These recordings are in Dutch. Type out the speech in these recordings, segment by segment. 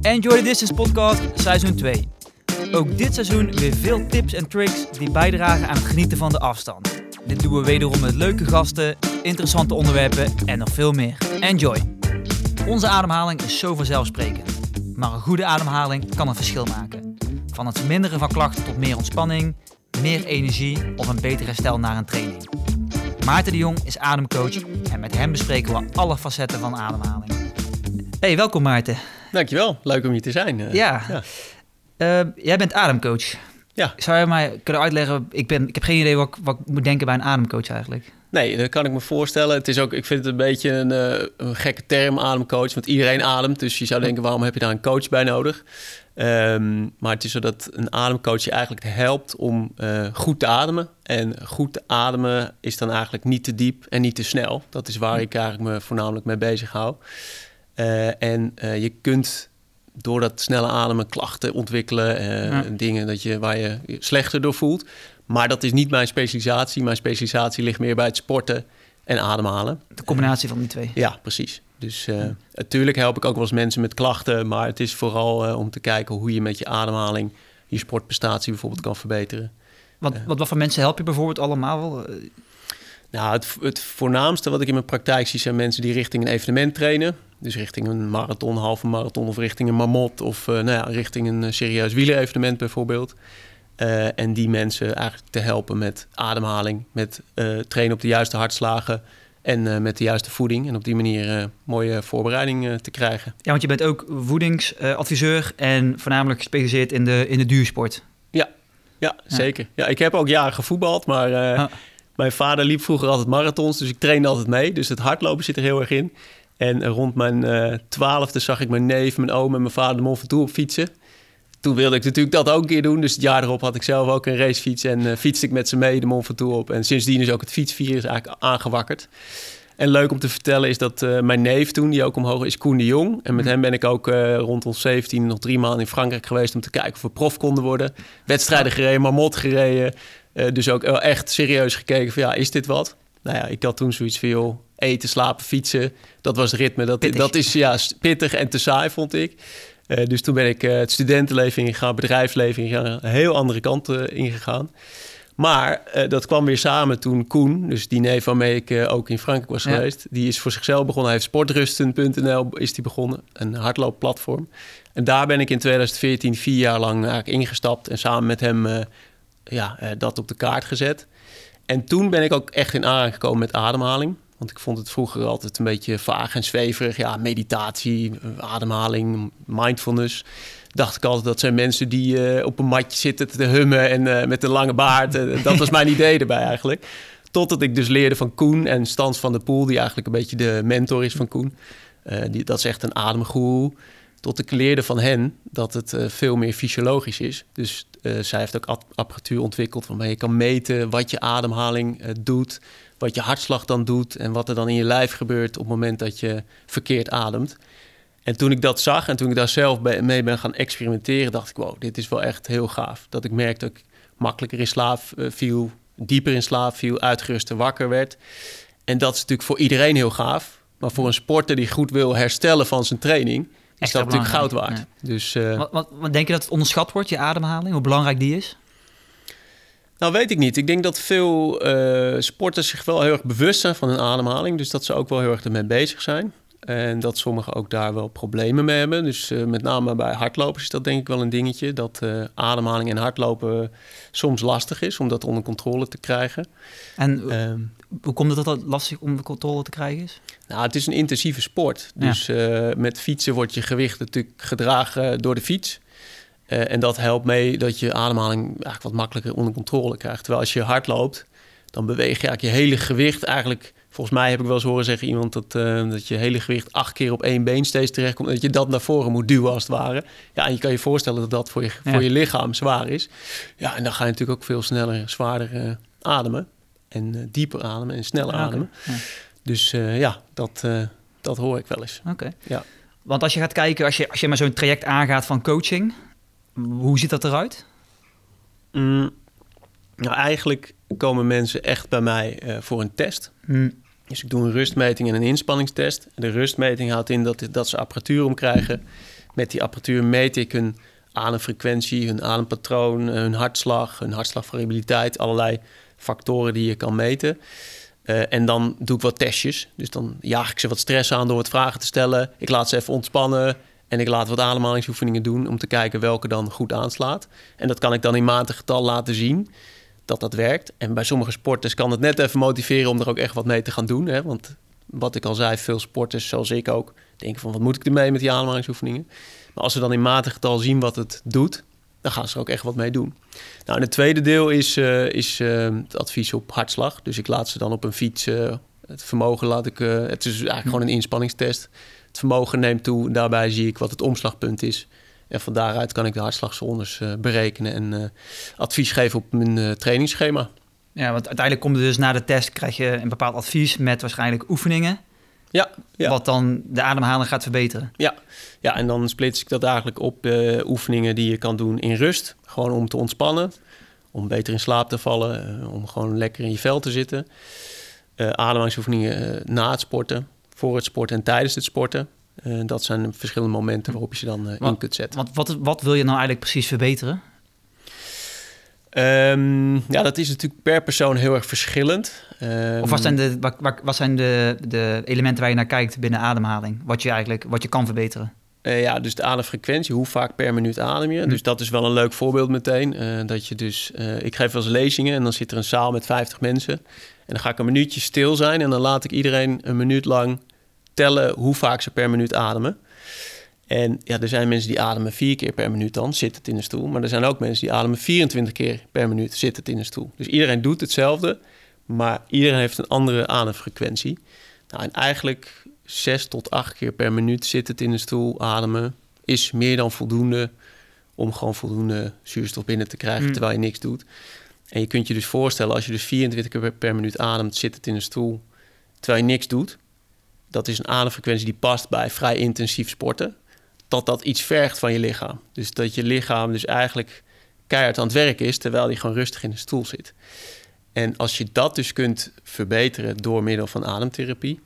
Enjoy the Distance podcast seizoen 2. Ook dit seizoen weer veel tips en tricks die bijdragen aan het genieten van de afstand. Dit doen we wederom met leuke gasten, interessante onderwerpen en nog veel meer. Enjoy! Onze ademhaling is zo vanzelfsprekend. Maar een goede ademhaling kan een verschil maken. Van het verminderen van klachten tot meer ontspanning, meer energie of een beter herstel na een training. Maarten de Jong is ademcoach en met hem bespreken we alle facetten van ademhaling. Hey, welkom Maarten. Dankjewel, leuk om hier te zijn. eh. Ja, ja. Eh, jij bent ademcoach. Ja. Zou je mij kunnen uitleggen? Ik, ben, ik heb geen idee wat, ik- wat ik moet denken bij een ademcoach eigenlijk. Nee, dat kan ik me voorstellen. Het is ook, ik vind het een beetje een, eh, een gekke term, ademcoach. Want iedereen ademt, dus je zou denken, waarom heb je daar een coach bij nodig? Ehm, maar het is zo dat een ademcoach je eigenlijk helpt om goed te ademen. En goed te ademen is dan eigenlijk niet te diep en niet te snel. Dat is waar ik eigenlijk me voornamelijk mee bezig hou. Eh, en eh, je kunt door dat snelle ademen klachten ontwikkelen. Ja. Dingen dat je, waar je je slechter door voelt. Maar dat is niet mijn specialisatie. Mijn specialisatie ligt meer bij het sporten en ademhalen. De combinatie van die twee. Ja, precies. Dus natuurlijk help ik ook wel eens mensen met klachten. Maar het is vooral om te kijken hoe je met je ademhaling je sportprestatie bijvoorbeeld kan verbeteren. Wat, wat, wat voor mensen help je bijvoorbeeld allemaal? Nou, het, het voornaamste wat ik in mijn praktijk zie zijn mensen die richting een evenement trainen. Dus richting een marathon, halve marathon of richting een mamot of eh, nou ja, richting een eh, serieus wielerevenement bijvoorbeeld. Eh, en die mensen eigenlijk te helpen met ademhaling, met trainen op de juiste hartslagen en met de juiste voeding. En op die manier mooie voorbereiding te krijgen. Ja, want je bent ook voedingsadviseur en voornamelijk gespecialiseerd in de, in de duursport. Ja, Ja. zeker. Ja, ik heb ook jaren gevoetbald, maar Ah. mijn vader liep vroeger altijd marathons, dus ik trainde altijd mee. Dus het hardlopen zit er heel erg in. En rond mijn eh, twaalfde zag ik mijn neef, mijn oom en mijn vader de Mont Ventoux op fietsen. Toen wilde ik natuurlijk dat ook een keer doen. Dus het jaar erop had ik zelf ook een racefiets en eh, fietste ik met ze mee de Mont Ventoux op. En sindsdien is ook het fietsvirus eigenlijk aangewakkerd. En leuk om te vertellen is dat eh, mijn neef toen, die ook omhoog is, Koen de Jong. En met hem ben ik ook eh, rond ons 17 nog drie maanden in Frankrijk geweest... om te kijken of we prof konden worden. Wedstrijden gereden, marmot gereden. Dus ook echt serieus gekeken van ja, is dit wat? Nou ja, ik had toen zoiets van joh, eten, slapen, fietsen. Dat was het ritme. Dat, Pittig. dat is ja, pittig en te saai, vond ik. Eh, dus toen ben ik eh, het studentenleven ingegaan, bedrijfsleven ingegaan. Een heel andere kant eh, ingegaan. Maar dat kwam weer samen toen Koen, dus die neef waarmee ik ook in Frankrijk was Ja. geweest, die is voor zichzelf begonnen. Hij heeft sportrusten.nl is die begonnen, een hardloopplatform. En daar ben ik in 2014 vier jaar lang eigenlijk ingestapt en samen met hem ja, dat op de kaart gezet. En toen ben ik ook echt in aanraking gekomen met ademhaling. Want ik vond het vroeger altijd een beetje vaag en zweverig. Ja, meditatie, ademhaling, mindfulness. Dacht ik altijd dat zijn mensen die eh, op een matje zitten te hummen en eh, met een lange baard. Eh, dat was mijn idee erbij eigenlijk. Totdat ik dus leerde van Koen en Stans van der Poel, die eigenlijk een beetje de mentor is van Koen. Die, dat is echt een ademgoeroe. Tot ik leerde van hen dat het veel meer fysiologisch is. Dus zij heeft ook ap- apparatuur ontwikkeld waarmee je kan meten wat je ademhaling doet, wat je hartslag dan doet en wat er dan in je lijf gebeurt op het moment dat je verkeerd ademt. En toen ik dat zag en toen ik daar zelf mee ben gaan experimenteren, dacht ik, wow, dit is wel echt heel gaaf. Dat ik merkte dat ik makkelijker in slaap eh, viel, dieper in slaap viel, uitgeruster wakker werd. En dat is natuurlijk voor iedereen heel gaaf. Maar voor een sporter die goed wil herstellen van zijn training, is Extra dat natuurlijk goud waard. Dus eh, Wat, wat, wat denk je dat het onderschat wordt, je ademhaling? Hoe belangrijk die is? Nou, weet ik niet. Ik denk dat veel eh, sporters zich wel heel erg bewust zijn van hun ademhaling. Dus dat ze ook wel heel erg ermee bezig zijn. En dat sommigen ook daar wel problemen mee hebben. Dus eh, met name bij hardlopers is dat denk ik wel een dingetje. Dat eh, ademhaling en hardlopen soms lastig is om dat onder controle te krijgen. En Ehm, hoe komt het dat dat lastig om de controle te krijgen is? nou, het is een intensieve sport. Ja. Dus met fietsen wordt je gewicht natuurlijk gedragen door de fiets. Eh, en dat helpt mee dat je ademhaling eigenlijk wat makkelijker onder controle krijgt. Terwijl als je hard loopt, dan beweeg je eigenlijk je hele gewicht eigenlijk... Volgens mij heb ik wel eens horen zeggen iemand dat, eh, dat je hele gewicht acht keer op één been steeds terechtkomt. Dat je dat naar voren moet duwen als het ware. Ja, en je kan je voorstellen dat dat voor je, Ja. voor je lichaam zwaar is. Ja, en dan ga je natuurlijk ook veel sneller, zwaarder eh, ademen. En dieper ademen en sneller Ah, ademen. Ja. Dus ja, dat, dat hoor ik wel eens. Oké. Ja. Want als je gaat kijken, als je, als je maar zo'n traject aangaat van coaching, hoe ziet dat eruit? Mm, nou, eigenlijk komen mensen echt bij mij eh, voor een test. Hm, Dus ik doe een rustmeting en een inspanningstest. De rustmeting houdt in dat, dat ze apparatuur omkrijgen. Met die apparatuur meet ik hun ademfrequentie, hun adempatroon, hun hartslag, hun hartslagvariabiliteit, allerlei factoren die je kan meten. Uh, en dan doe ik wat testjes. Dus dan jaag ik ze wat stress aan door wat vragen te stellen. Ik laat ze even ontspannen. En ik laat wat ademhalingsoefeningen doen om te kijken welke dan goed aanslaat. En dat kan ik dan in maandgetal laten zien dat dat werkt. En bij sommige sporters kan het net even motiveren om er ook echt wat mee te gaan doen. Hè? Want wat ik al zei, veel sporters, zoals ik ook, denken van wat moet ik ermee met die ademhalingsoefeningen. Maar als ze dan in maatgetal zien wat het doet, dan gaan ze er ook echt wat mee doen. Nou, en het tweede deel is, uh, is uh, het advies op hartslag. Dus ik laat ze dan op een fiets uh, het vermogen laat ik. het is eigenlijk gewoon een inspanningstest. Het vermogen neemt toe. Daarbij zie ik wat het omslagpunt is. En van daaruit kan ik de hartslagzones berekenen en advies geven op mijn trainingsschema. Ja, want uiteindelijk komt er dus na de test krijg je een bepaald advies met waarschijnlijk oefeningen. Ja, ja. Wat dan de ademhaling gaat verbeteren. Ja, ja en dan splits ik dat eigenlijk op oefeningen die je kan doen in rust. Gewoon om te ontspannen, om beter in slaap te vallen, om gewoon lekker in je vel te zitten. Ademhalingsoefeningen na het sporten, voor het sporten en tijdens het sporten. dat zijn verschillende momenten waarop je ze dan in kunt zetten. Wat, wat, wat wil je nou eigenlijk precies verbeteren? Um, ja, dat is natuurlijk per persoon heel erg verschillend. Um, of wat zijn, de, wat, wat zijn de, de elementen waar je naar kijkt binnen ademhaling? Wat je eigenlijk wat je kan verbeteren? Uh, ja, dus de ademfrequentie, hoe vaak per minuut adem je? Hm. Dus dat is wel een leuk voorbeeld meteen. Dat je dus, ik geef wel eens lezingen en dan zit er een zaal met 50 mensen. En dan ga ik een minuutje stil zijn en dan laat ik iedereen een minuut lang tellen hoe vaak ze per minuut ademen. En ja, er zijn mensen die ademen vier keer per minuut dan, het in de stoel. Maar er zijn ook mensen die ademen 24 keer per minuut, het in de stoel. Dus iedereen doet hetzelfde, maar iedereen heeft een andere ademfrequentie. Nou, en eigenlijk zes tot acht keer per minuut het in de stoel ademen is meer dan voldoende om gewoon voldoende zuurstof binnen te krijgen mm. terwijl je niks doet. En je kunt je dus voorstellen, als je dus 24 keer per minuut ademt, het in de stoel, terwijl je niks doet, dat is een ademfrequentie die past bij vrij intensief sporten dat dat iets vergt van je lichaam. Dus dat je lichaam dus eigenlijk keihard aan het werk is, terwijl hij gewoon rustig in de stoel zit. En als je dat dus kunt verbeteren door middel van ademtherapie,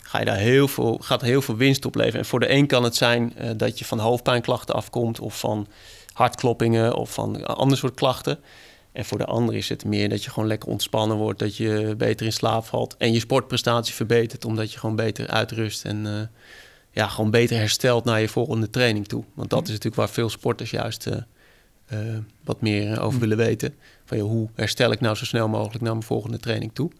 ga je daar heel veel, gaat heel veel winst opleveren. En voor de een kan het zijn uh, dat je van hoofdpijnklachten afkomt, of van hartkloppingen, of van ander soort klachten. En voor de ander is het meer dat je gewoon lekker ontspannen wordt, dat je beter in slaap valt en je sportprestatie verbetert, omdat je gewoon beter uitrust en uh, ja, gewoon beter hersteld naar je volgende training toe. Want dat is natuurlijk waar veel sporters juist uh, uh, wat meer over willen weten. Van ja, hoe herstel ik nou zo snel mogelijk naar mijn volgende training toe?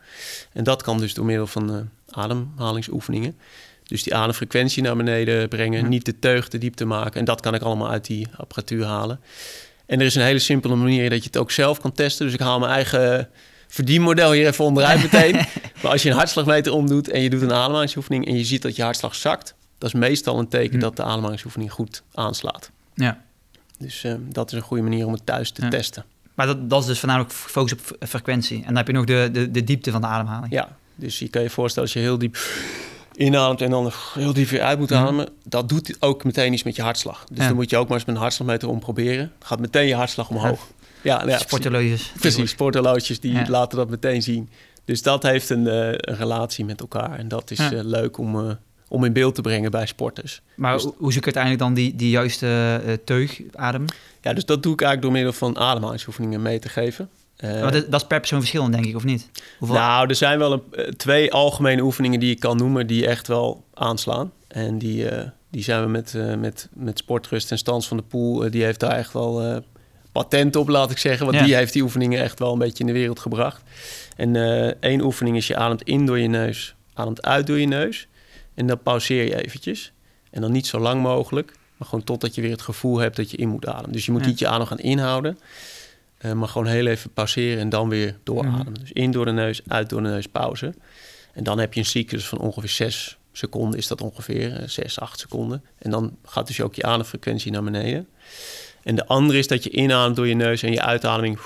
En dat kan dus door middel van ademhalingsoefeningen. Dus die ademfrequentie naar beneden brengen, niet de teug te diep te maken. En dat kan ik allemaal uit die apparatuur halen. En er is een hele simpele manier dat je het ook zelf kan testen. Dus ik haal mijn eigen verdienmodel hier even onderuit meteen. maar als je een hartslagmeter omdoet en je doet een ademhalingsoefening en je ziet dat je hartslag zakt, dat is meestal een teken hm. dat de ademhalingsoefening goed aanslaat. Ja. Dus uh, dat is een goede manier om het thuis te testen. Maar dat, dat is dus voornamelijk focus op frequentie. En dan heb je nog de, de, de diepte van de ademhaling. Ja, dus je kan je voorstellen als je heel diep inademt en dan heel diep weer uit moet hm. ademen. Dat doet ook meteen iets met je hartslag. Dus dan moet je ook maar eens met een hartslagmeter om proberen. gaat meteen je hartslag omhoog. Ja, ja, sporthorloges. Precies, sporthorloges die laten dat meteen zien. Dus dat heeft een, uh, een relatie met elkaar. En dat is uh, leuk om, uh, om in beeld te brengen bij sporters. Maar dus, hoe zoek ik uiteindelijk dan die, die juiste teug, adem? Ja, dus dat doe ik eigenlijk door middel van ademhalingsoefeningen mee te geven. Uh, dat, dat, is per persoon verschillend, denk ik, of niet? Hoeveel... Nou, er zijn wel een, eh, twee algemene oefeningen die ik kan noemen... die echt wel aanslaan. En die, uh, die zijn we met, uh, met, met Sportrust en Stans van de Poel... die heeft daar echt wel patent op, laat ik zeggen. Want ja. die heeft die oefeningen echt wel een beetje in de wereld gebracht. En één oefening is je ademt in door je neus, ademt uit door je neus... En dan pauzeer je eventjes. En dan niet zo lang mogelijk, maar gewoon totdat je weer het gevoel hebt dat je in moet ademen. Dus je moet niet je adem gaan inhouden, uh, maar gewoon heel even pauzeren en dan weer doorademen. Dus in door de neus, uit door de neus, pauze. En dan heb je een cyclus van ongeveer 6 seconden, is dat ongeveer, 6, uh, 8 seconden. En dan gaat dus ook je ademfrequentie naar beneden. En de andere is dat je inademt door je neus en je uitademing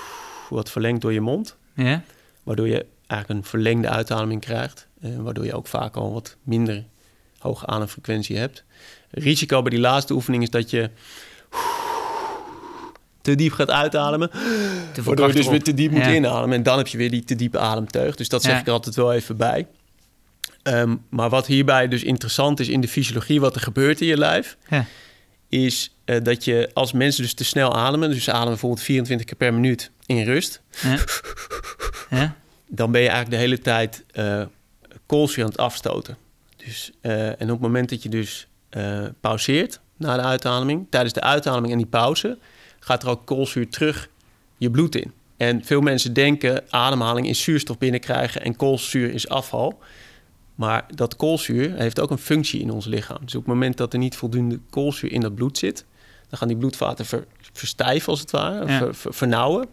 wat verlengt door je mond. Ja. Waardoor je eigenlijk een verlengde uitademing krijgt. Uh, waardoor je ook vaak al wat minder hoge ademfrequentie hebt. Risico bij die laatste oefening is dat je te diep gaat uitademen. Te waardoor je dus weer te diep moet inademen. En dan heb je weer die te diepe ademteug. Dus dat zeg ik er altijd wel even bij. Ehm, maar wat hierbij dus interessant is in de fysiologie, wat er gebeurt in je lijf, Ja. is eh, dat je als mensen dus te snel ademen, dus ademen bijvoorbeeld 24 keer per minuut in rust, dan ben je eigenlijk de hele tijd eh koolzuur aan het afstoten. Dus, eh, en op het moment dat je dus pauzeert na de uitademing, tijdens de uitademing en die pauze, gaat er ook koolzuur terug je bloed in. En veel mensen denken ademhaling is zuurstof binnenkrijgen en koolzuur is afval. Maar dat koolzuur heeft ook een functie in ons lichaam. Dus op het moment dat er niet voldoende koolzuur in dat bloed zit, dan gaan die bloedvaten ver- verstijven als het ware, Ja. ver- ver- vernauwen.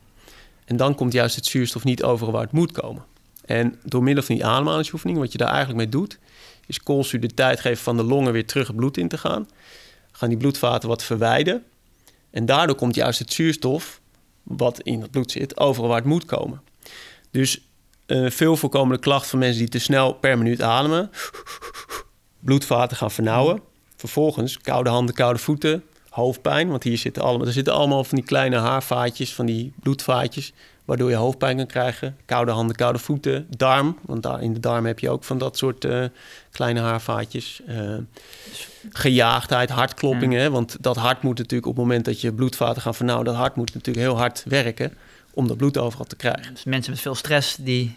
En dan komt juist het zuurstof niet over waar het moet komen. En door middel van die ademhalingsoefening, wat je daar eigenlijk mee doet, is koolzuur de tijd geven van de longen weer terug het bloed in te gaan. Gaan die bloedvaten wat verwijden. En daardoor komt juist het zuurstof, wat in het bloed zit, overal waar het moet komen. Dus een veel voorkomende klacht van mensen die te snel per minuut ademen, bloedvaten gaan vernauwen. Vervolgens koude handen, koude voeten, hoofdpijn. Want hier zitten allemaal, er zitten allemaal van die kleine haarvaatjes, van die bloedvaatjes, waardoor je hoofdpijn kan krijgen. Koude handen, koude voeten, darm. Want daar in de darm heb je ook van dat soort eh, kleine haarvaatjes. Eh, gejaagdheid, hartkloppingen. hè, Want dat hart moet natuurlijk op het moment dat je bloedvaten gaan vernauwen, dat hart moet natuurlijk heel hard werken om dat bloed overal te krijgen. Dus mensen met veel stress, die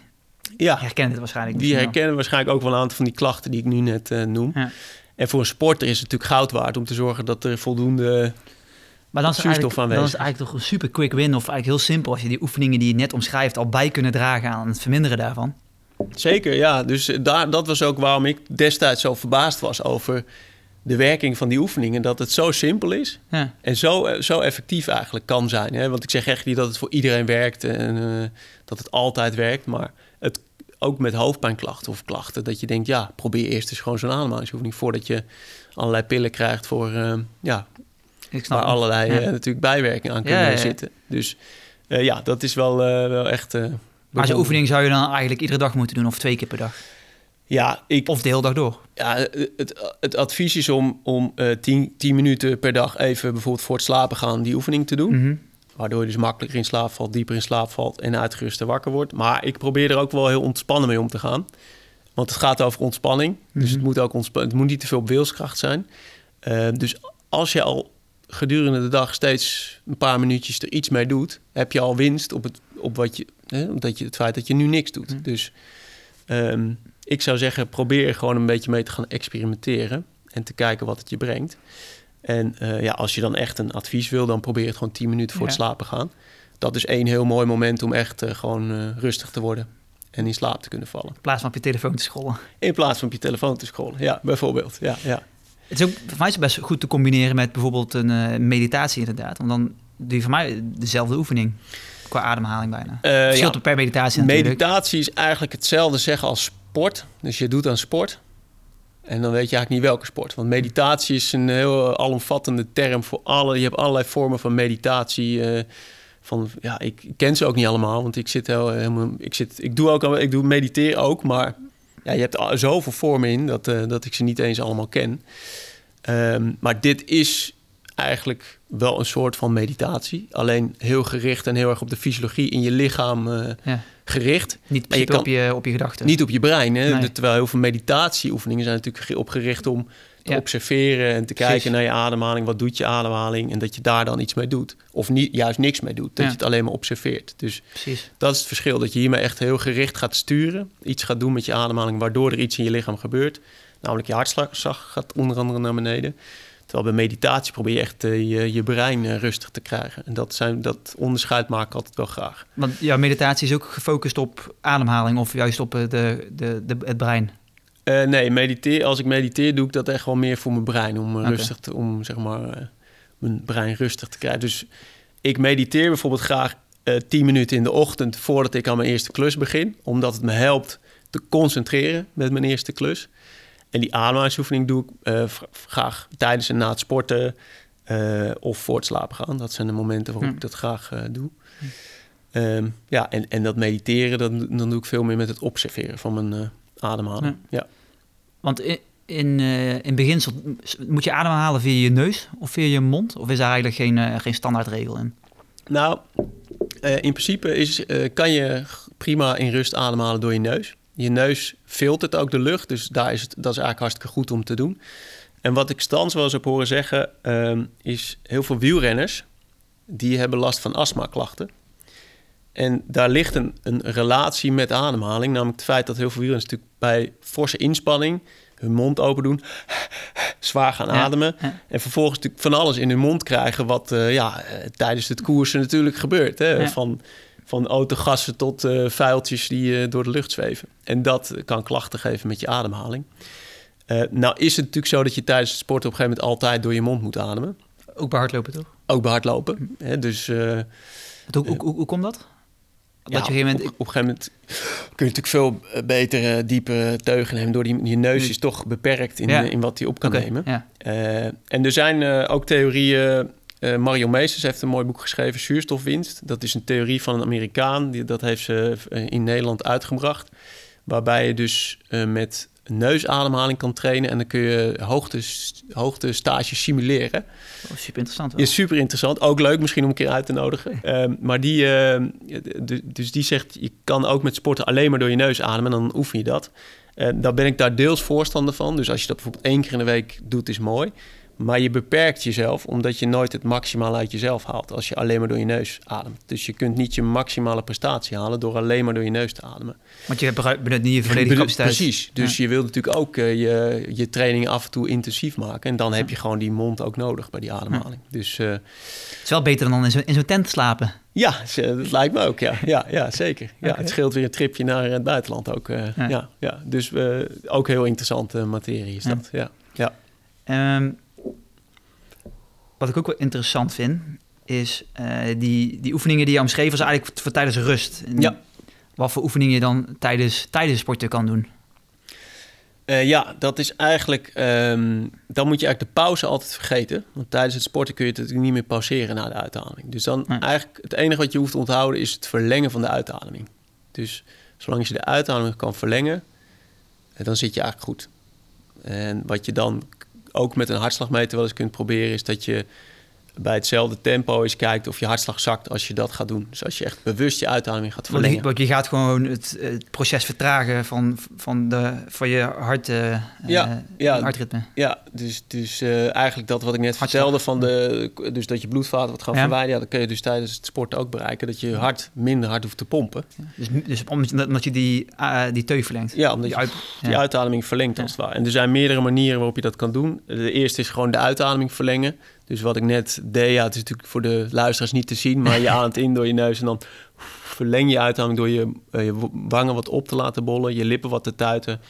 Ja, herkennen het waarschijnlijk die wel. herkennen waarschijnlijk ook wel een aantal van die klachten die ik nu net eh, noem. Ja. En voor een sporter is het natuurlijk goud waard om te zorgen dat er voldoende. Maar dan is, eigenlijk, dan is het eigenlijk toch een super quick win, of eigenlijk heel simpel, als je die oefeningen die je net omschrijft al bij kunnen dragen aan het verminderen daarvan. Zeker, ja. Dus eh, daar, dat was ook waarom ik destijds zo verbaasd was over de werking van die oefeningen. Dat het zo simpel is Ja. en zo, eh, zo effectief eigenlijk kan zijn. Hè? Want ik zeg echt niet dat het voor iedereen werkt en eh, dat het altijd werkt. Maar het, ook met hoofdpijnklachten of klachten, dat je denkt, ja, probeer eerst eens gewoon zo'n ademhalingsoefening voordat je allerlei pillen krijgt voor, ja, Ik snap waar allerlei Ja. eh, natuurlijk bijwerkingen aan kunnen zitten. Dus eh, ja, dat is wel, eh, wel echt. Maar zo'n oefening zou je dan eigenlijk iedere dag moeten doen, of twee keer per dag. Ja, ik, Of de hele dag door. ja het, het advies is om, om eh 10, 10 minuten per dag even bijvoorbeeld voor het slapen gaan die oefening te doen. Mhm. Waardoor je dus makkelijker in slaap valt, dieper in slaap valt en uitgeruster wakker wordt. Maar ik probeer er ook wel heel ontspannen mee om te gaan. Want het gaat over ontspanning. Dus Mhm. het moet ook ontspa- het moet niet te veel op wilskracht zijn. Dus als je al gedurende de dag steeds een paar minuutjes er iets mee doet, heb je al winst op het, op wat je, hè, omdat je, het feit dat je nu niks doet. Mhm. Dus ehm, ik zou zeggen, probeer gewoon een beetje mee te gaan experimenteren en te kijken wat het je brengt. En eh, ja, als je dan echt een advies wil, dan probeer het gewoon 10 minuten voor het slapen gaan. Dat is één heel mooi moment om echt eh, gewoon eh, rustig te worden en in slaap te kunnen vallen. In plaats van op je telefoon te scrollen. In plaats van op je telefoon te scrollen. Ja, bijvoorbeeld. Ja, ja. Het is ook voor mij is best goed te combineren met bijvoorbeeld een eh, meditatie inderdaad. Want dan doe je voor mij dezelfde oefening. Qua ademhaling bijna. Verschilt ja. per meditatie natuurlijk. Meditatie is eigenlijk hetzelfde zeggen als sport. Dus je doet aan sport. En dan weet je eigenlijk niet welke sport. Want meditatie is een heel alomvattende term voor alle. Je hebt allerlei vormen van meditatie. eh, van, ja, ik ken ze ook niet allemaal, want ik zit heel, helemaal. Ik, zit, ik doe ook al- ik doe mediteer ook, maar ja, je hebt zoveel vormen in dat, eh, dat ik ze niet eens allemaal ken. Ehm, maar dit is eigenlijk wel een soort van meditatie. Alleen heel gericht en heel erg op de fysiologie in je lichaam eh, Ja. gericht. Niet Maar je op je, op je gedachten. Niet op je brein. Hè? Nee. Terwijl heel veel meditatieoefeningen zijn natuurlijk ge- opgericht om te Ja. observeren en te Precies. kijken naar je ademhaling. Wat doet je ademhaling? En dat je daar dan iets mee doet. Of niet, juist niks mee doet. Dat Ja. je het alleen maar observeert. Dus Precies. dat is het verschil. Dat je hiermee echt heel gericht gaat sturen. Iets gaat doen met je ademhaling, waardoor er iets in je lichaam gebeurt. Namelijk je hartslag gaat onder andere naar beneden. Terwijl bij meditatie probeer je echt eh, je, je brein eh, rustig te krijgen. En dat, zijn, dat onderscheid maak ik altijd wel graag. Want jouw meditatie is ook gefocust op ademhaling of juist op eh, de, de, de, het brein. Eh, nee, mediteer, als ik mediteer doe ik dat echt wel meer voor mijn brein. Om, eh, rustig te, om zeg maar, eh, mijn brein rustig te krijgen. Dus ik mediteer bijvoorbeeld graag eh 10 minuten in de ochtend voordat ik aan mijn eerste klus begin. Omdat het me helpt te concentreren met mijn eerste klus. En die ademhalingsoefening doe ik graag tijdens en na het sporten of voor het slapen gaan. Dat zijn de momenten waarop Hm. ik dat graag doe. Ehm, ja, en, en dat mediteren, dan, dan doe ik veel meer met het observeren van mijn ademhaling. ja. Want in, in, eh, in beginsel moet je ademhalen via je neus of via je mond? Of is daar eigenlijk geen, eh, geen standaardregel in? Nou, eh, in principe is, kan je prima in rust ademhalen door je neus. Je neus filtert ook de lucht, dus daar is het, dat is eigenlijk hartstikke goed om te doen. En wat ik Stans wel eens heb horen zeggen, ehm, is heel veel wielrenners... die hebben last van astmaklachten. En daar ligt een, een relatie met ademhaling. Namelijk het feit dat heel veel wielrenners natuurlijk bij forse inspanning... hun mond open doen, zwaar gaan ademen... en vervolgens natuurlijk van alles in hun mond krijgen... wat uh, ja, uh, tijdens het koersen natuurlijk gebeurt. Hè? Ja. Van, van autogassen tot uh, vuiltjes die door de lucht zweven. En dat kan klachten geven met je ademhaling. Nou is het natuurlijk zo dat je tijdens het sporten op een gegeven moment altijd door je mond moet ademen. Ook bij hardlopen toch? Ook bij hardlopen. Hè, dus, hoe, hoe, hoe, hoe komt dat? Dat ja, moment... op, op, een gegeven moment kun je natuurlijk veel beter uh, diepe teugen nemen. Door die, je neus is toch beperkt in, ja. in wat hij op kan okay, nemen. Ja. en er zijn ook theorieën. Mario Meesters heeft een mooi boek geschreven, Zuurstofwinst. Dat is een theorie van een Amerikaan. Die, dat heeft ze in Nederland uitgebracht. Waarbij je dus met neusademhaling kan trainen. En dan kun je hoogte, hoogte stages simuleren. Oh, super interessant. Is super interessant. Ook leuk misschien om een keer uit te nodigen. Nee. Um, maar die, uh, dus die zegt, je kan ook met sporten alleen maar door je neus ademen. En dan oefen je dat. Uh, daar ben ik daar deels voorstander van. Dus als je dat bijvoorbeeld één keer in de week doet, is mooi. Maar je beperkt jezelf omdat je nooit het maximaal uit jezelf haalt als je alleen maar door je neus ademt. Dus je kunt niet je maximale prestatie halen door alleen maar door je neus te ademen. Want je benut niet je volledige capaciteit. Precies. Dus ja. je wilt natuurlijk ook uh, je, je training af en toe intensief maken. En dan heb je gewoon die mond ook nodig bij die ademhaling. Ja. Dus, uh, het is wel beter dan in zo'n zo tent slapen. Ja, dat lijkt me ook. Ja, ja, ja zeker. Ja, okay. Het scheelt weer een tripje naar het buitenland ook. Uh, ja. Ja, ja. Dus ook heel interessante materie is dat. Ja. Ja. Um, wat ik ook wel interessant vind, is uh, die, die oefeningen die je omschreven was eigenlijk voor tijdens rust. En ja. Wat voor oefeningen je dan tijdens, tijdens sporten kan doen? Uh, ja, dat is eigenlijk. Um, dan moet je eigenlijk de pauze altijd vergeten. Want tijdens het sporten kun je het natuurlijk niet meer pauzeren na de uitademing. Dus dan nee. eigenlijk het enige wat je hoeft te onthouden is het verlengen van de uitademing. Dus zolang je de uitademing kan verlengen, dan zit je eigenlijk goed. En wat je dan ook met een hartslagmeter wel eens kunt proberen, is dat je bij hetzelfde tempo eens kijkt of je hartslag zakt als je dat gaat doen. Dus als je echt bewust je uitademing gaat verlengen. Want je gaat gewoon het, het proces vertragen van, van, de, van je hart, uh, ja, ja, hartritme. Ja, dus, dus uh, eigenlijk dat wat ik net hartslag. vertelde van de, dus dat je bloedvaten wat gaan ja. verwijderen, ja, dat kun je dus tijdens het sporten ook bereiken, dat je hart minder hard hoeft te pompen. Ja. Dus, dus omdat je die, uh, die teug verlengt. Ja, omdat je uit, die uitademing verlengt als het ware. En er zijn meerdere manieren waarop je dat kan doen. De eerste is gewoon de uitademing verlengen. Dus wat ik net deed, ja, het is natuurlijk voor de luisteraars niet te zien, maar je ademt in door je neus en dan verleng je uitademing door je, uh, je wangen wat op te laten bollen, je lippen wat te tuiten,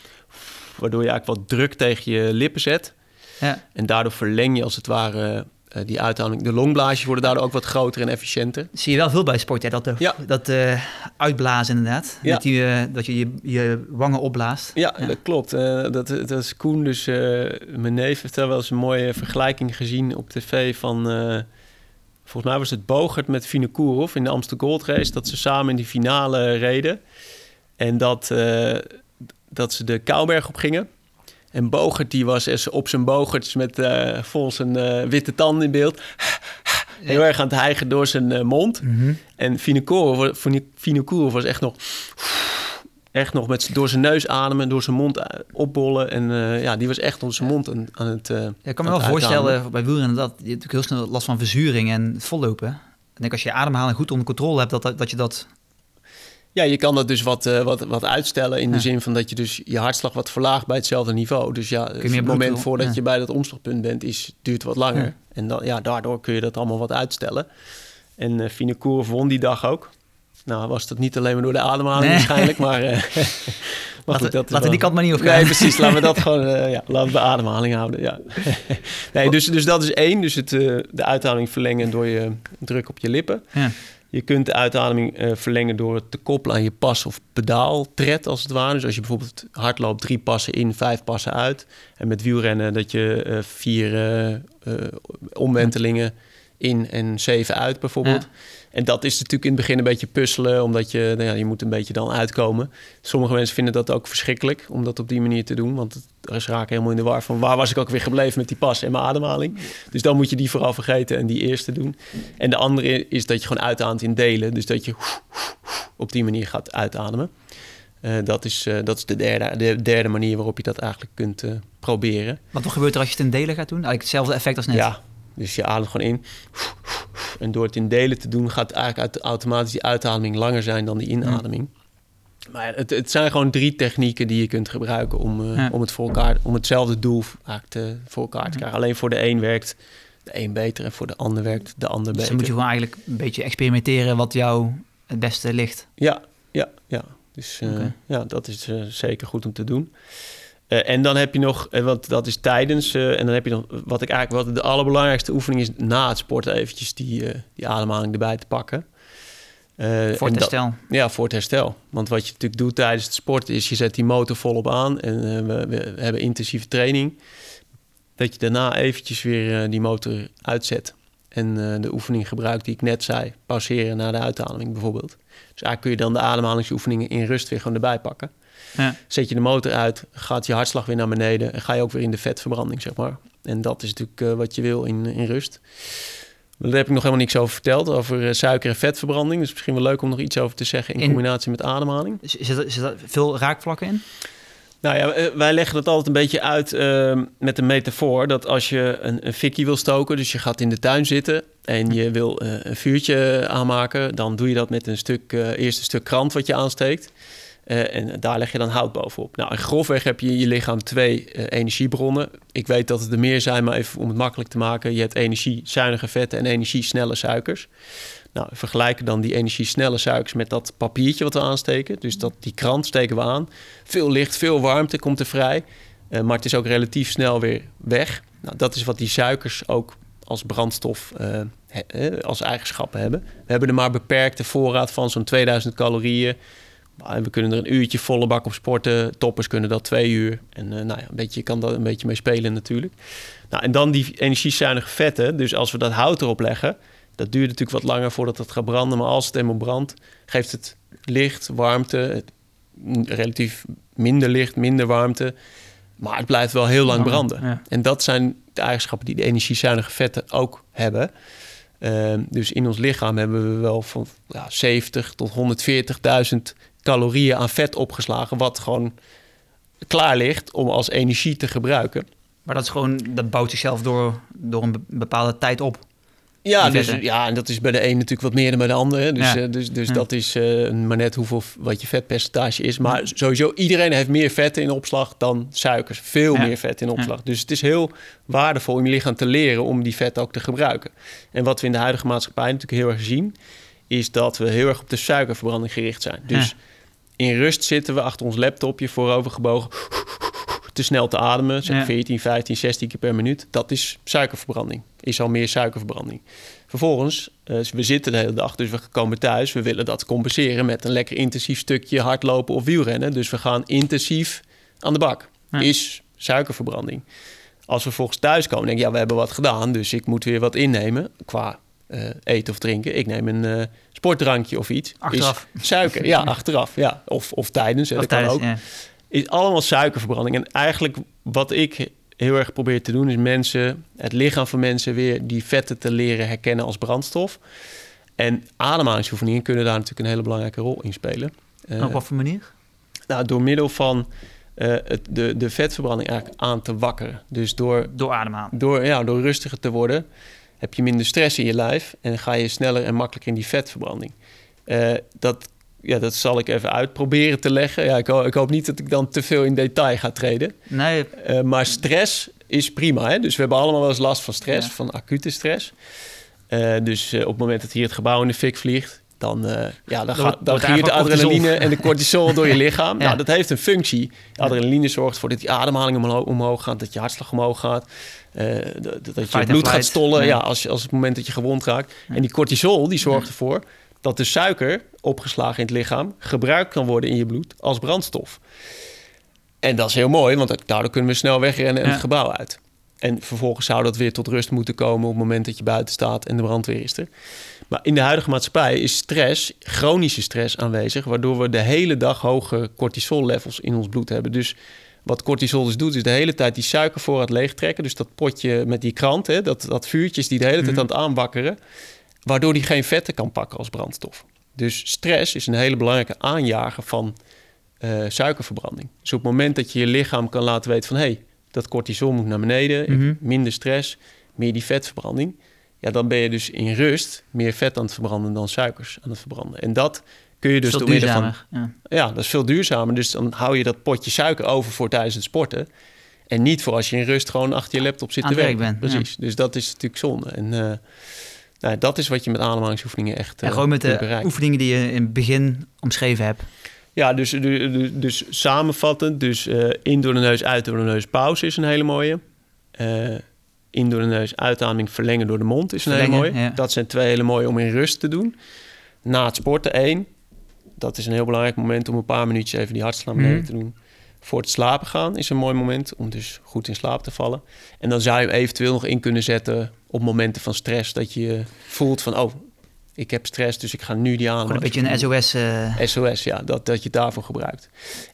waardoor je eigenlijk wat druk tegen je lippen zet. Ja. En daardoor verleng je als het ware uh, die uitademing. De longblaasjes worden daardoor ook wat groter en efficiënter. Zie je wel veel bij sport, hè? dat, de, ja. dat uh, uitblazen inderdaad. Ja. Dat, die, uh, dat je, je je wangen opblaast. Ja, ja. dat klopt. dat, dat is Koen, dus mijn neef heeft daar wel eens een mooie vergelijking gezien op tv van... volgens mij was het Bogert met Vinokourov in de Amsterdam Gold Race... dat ze samen in die finale reden. En dat, dat ze de Kouberg op gingen... En Bogert die was op zijn bogerts met uh, vol zijn uh, witte tanden in beeld. Heel erg aan het hijgen door zijn uh, mond. Mm -hmm. En Vinokourov was echt nog... Echt nog met, door zijn neus ademen, door zijn mond opbollen. En ja, die was echt door zijn mond aan, aan het ja, Ik kan me wel voorstellen bij wielrennen dat je natuurlijk heel snel last van verzuring en vollopen. Ik denk als je ademhaling goed onder controle hebt, dat, dat je dat ja, je kan dat dus wat, uh, wat, wat uitstellen in ja. de zin van dat je dus je hartslag wat verlaagt bij hetzelfde niveau. Dus ja, het moment voordat ja. je bij dat omslagpunt bent, is, duurt wat langer. Ja. En dan, ja, daardoor kun je dat allemaal wat uitstellen. En uh, Finecour won die dag ook. Nou, was dat niet alleen maar door de ademhaling nee. waarschijnlijk, maar... Uh, maar goed, dat laten we die kant maar niet op gaan. Nee, precies. Laten we dat gewoon uh, ja, laten we de ademhaling houden. Ja. nee, dus, dus dat is één. Dus het, uh, de uitademing verlengen door je druk op je lippen. Ja. Je kunt de uitademing uh, verlengen door het te koppelen aan je pas of pedaaltred als het ware. Dus als je bijvoorbeeld hard loopt, drie passen in, vijf passen uit. En met wielrennen dat je uh, vier uh, omwentelingen in en zeven uit bijvoorbeeld. Ja. En dat is natuurlijk in het begin een beetje puzzelen, omdat je, nou ja, je moet een beetje dan uitkomen. Sommige mensen vinden dat ook verschrikkelijk om dat op die manier te doen, want ze raken helemaal in de war van waar was ik ook weer gebleven met die pas en mijn ademhaling. Dus dan moet je die vooral vergeten en die eerste doen. En de andere is dat je gewoon uitademt in delen, dus dat je op die manier gaat uitademen. Uh, dat, is, uh, dat is de derde, de derde manier waarop je dat eigenlijk kunt uh, proberen. Wat gebeurt er als je het in delen gaat doen? Eigenlijk hetzelfde effect als net. Ja, dus je ademt gewoon in. En door het in delen te doen, gaat eigenlijk automatisch die uitademing langer zijn dan die inademing. Maar het, het, zijn gewoon drie technieken die je kunt gebruiken om, ja. om, het voor elkaar, om hetzelfde doel eigenlijk te, voor elkaar te krijgen. Alleen voor de een werkt de een beter en voor de ander werkt de ander beter. Dus dan moet je gewoon eigenlijk een beetje experimenteren wat jou het beste ligt. Ja, ja, ja. Dus uh, ja, dat is uh, zeker goed om te doen. Uh, en dan heb je nog, want dat is tijdens, en dan heb je nog, wat ik eigenlijk, wat de allerbelangrijkste oefening is na het sporten eventjes die, die ademhaling erbij te pakken. voor het herstel. ja, voor het herstel. Want wat je natuurlijk doet tijdens het sporten is, je zet die motor volop aan en we, we, hebben intensieve training. Dat je daarna eventjes weer die motor uitzet. En de oefening gebruikt die ik net zei, pauzeren na de uitademing bijvoorbeeld. Dus eigenlijk kun je dan de ademhalingsoefeningen in rust weer gewoon erbij pakken. Ja. Zet je de motor uit, gaat je hartslag weer naar beneden en ga je ook weer in de vetverbranding, zeg maar. En dat is natuurlijk uh, wat je wil in, in rust. Daar heb ik nog helemaal niks over verteld, over uh, suiker- en vetverbranding. Dus misschien wel leuk om nog iets over te zeggen in, in combinatie met ademhaling. Zit er, er veel raakvlakken in? Nou ja, eh, wij leggen het altijd een beetje uit uh, met een metafoor. Dat als je een, een fikkie wil stoken, dus je gaat in de tuin zitten en je wil uh, een vuurtje aanmaken, dan doe je dat met een stuk, uh, eerst een stuk krant wat je aansteekt. En daar leg je dan hout bovenop. Nou, in grofweg heb je in je lichaam twee energiebronnen. Ik weet dat het er meer zijn, maar even om het makkelijk te maken. Je hebt energiezuinige vetten en energiesnelle suikers. Nou, vergelijken dan die energiesnelle suikers met dat papiertje wat we aansteken. Dus dat, die krant steken we aan. Veel licht, veel warmte komt er vrij. Uh, maar het is ook relatief snel weer weg. Nou, dat is wat die suikers ook als brandstof uh, als eigenschappen hebben. We hebben er maar beperkte voorraad van zo'n 2000 calorieën. We kunnen er een uurtje volle bak op sporten. Toppers kunnen dat twee uur. En uh, nou ja, een beetje, je kan daar een beetje mee spelen natuurlijk. Nou, en dan die energiezuinige vetten. Dus als we dat hout erop leggen dat duurt natuurlijk wat langer voordat het gaat branden. Maar als het eenmaal brandt, geeft het licht, warmte, relatief minder licht, minder warmte. Maar het blijft wel heel lang branden. En dat zijn de eigenschappen die de energiezuinige vetten ook hebben. Uh, dus in ons lichaam hebben we wel van ja, 70 tot 140.000 calorieën aan vet opgeslagen. Wat gewoon klaar ligt om als energie te gebruiken. Maar dat is gewoon, dat bouwt zichzelf door, door een bepaalde tijd op. Ja, dus, ja, en dat is bij de een natuurlijk wat meer dan bij de ander. Dus, ja. uh, dus, dus ja. dat is uh, maar net hoeveel wat je vetpercentage is. Maar sowieso, iedereen heeft meer vetten in opslag dan suikers. Veel meer vet in opslag. Dus het is heel waardevol om je lichaam te leren om die vet ook te gebruiken. En wat we in de huidige maatschappij natuurlijk heel erg zien, is dat we heel erg op de suikerverbranding gericht zijn. Dus in rust zitten we achter ons laptopje voorover gebogen te snel te ademen, zeg 14, 15, 16 keer per minuut, dat is suikerverbranding. Is al meer suikerverbranding. Vervolgens, uh, we zitten de hele dag, dus we komen thuis. We willen dat compenseren met een lekker intensief stukje hardlopen of wielrennen. Dus we gaan intensief aan de bak. Ja. Is suikerverbranding. Als we volgens thuis komen, denk ik, ja, we hebben wat gedaan, dus ik moet weer wat innemen qua uh, eten of drinken. Ik neem een uh, sportdrankje of iets. Achteraf. Is suiker, ja, achteraf. Ja. Of, of tijdens, of dat tijdens, kan ook. Ja is allemaal suikerverbranding. En eigenlijk wat ik heel erg probeer te doen, is mensen, het lichaam van mensen weer die vetten te leren herkennen als brandstof. En ademhalingsoefeningen kunnen daar natuurlijk een hele belangrijke rol in spelen. Uh, Op wat voor manier? Nou, door middel van uh, het, de, de vetverbranding eigenlijk aan te wakkeren. Dus door, door ademhalen. Door, ja, door rustiger te worden, heb je minder stress in je lijf en ga je sneller en makkelijker in die vetverbranding. Uh, dat ja, dat zal ik even uitproberen te leggen. Ja, ik, ik, hoop niet dat ik dan te veel in detail ga treden. Nee. Uh, maar stress is prima. Hè? Dus we hebben allemaal wel eens last van stress, ja. van acute stress. Uh, dus op het moment dat hier het gebouw in de fik vliegt, dan, ja, dan, ga, dan giert de adrenaline en de cortisol door je lichaam. ja. Nou, dat heeft een functie. Adrenaline zorgt ervoor dat die ademhaling omhoog, omhoog gaat, dat je hartslag omhoog gaat. dat, dat je bloed gaat stollen ja. als, als het moment dat je gewond raakt. En die cortisol die zorgt ervoor dat de suiker, opgeslagen in het lichaam, gebruikt kan worden in je bloed als brandstof. En dat is heel mooi, want daardoor kunnen we snel wegrennen en ja. het gebouw uit. En vervolgens zou dat weer tot rust moeten komen op het moment dat je buiten staat en de brandweer is er. Maar in de huidige maatschappij is stress, chronische stress aanwezig, waardoor we de hele dag hoge cortisol-levels in ons bloed hebben. Dus wat cortisol dus doet, is de hele tijd die suikervoorraad leegtrekken. Dus dat potje met die krant, hè, dat, dat vuurtjes die de hele tijd mm -hmm. aan het aanwakkeren waardoor die geen vetten kan pakken als brandstof. Dus stress is een hele belangrijke aanjager van eh, suikerverbranding. Dus op het moment dat je je lichaam kan laten weten van... hé, hey, dat cortisol moet naar beneden, Mhm. minder stress, meer die vetverbranding... ja, dan ben je dus in rust meer vet aan het verbranden dan suikers aan het verbranden. En dat kun je dus Veel door middel van... Ja. Ja, dat is veel duurzamer. Dus dan hou je dat potje suiker over voor tijdens het sporten. En niet voor als je in rust gewoon achter je laptop zit Aan te werk werken. bent, Precies. Dus dat is natuurlijk zonde. En eh, nou, dat is wat je met ademhalingsoefeningen echt En eh, gewoon met de bereiken. oefeningen die je in het begin omschreven hebt. Ja, dus, dus, samenvattend. Dus eh, in door de neus, uit door de neus, pauze is een hele mooie. Eh, in door de neus, uitademing, verlengen door de mond is een hele mooie. ja. Dat zijn twee hele mooie om in rust te doen. Na het sporten één. Dat is een heel belangrijk moment om een paar minuutjes even die hartslag beneden Mhm. te doen. Voor het slapen gaan is een mooi moment om dus goed in slaap te vallen. En dan zou je hem eventueel nog in kunnen zetten op momenten van stress. Dat je voelt van, oh, ik heb stress, dus ik ga nu die Gewoon een beetje een SOS. eh, SOS, ja, dat, dat je het daarvoor gebruikt.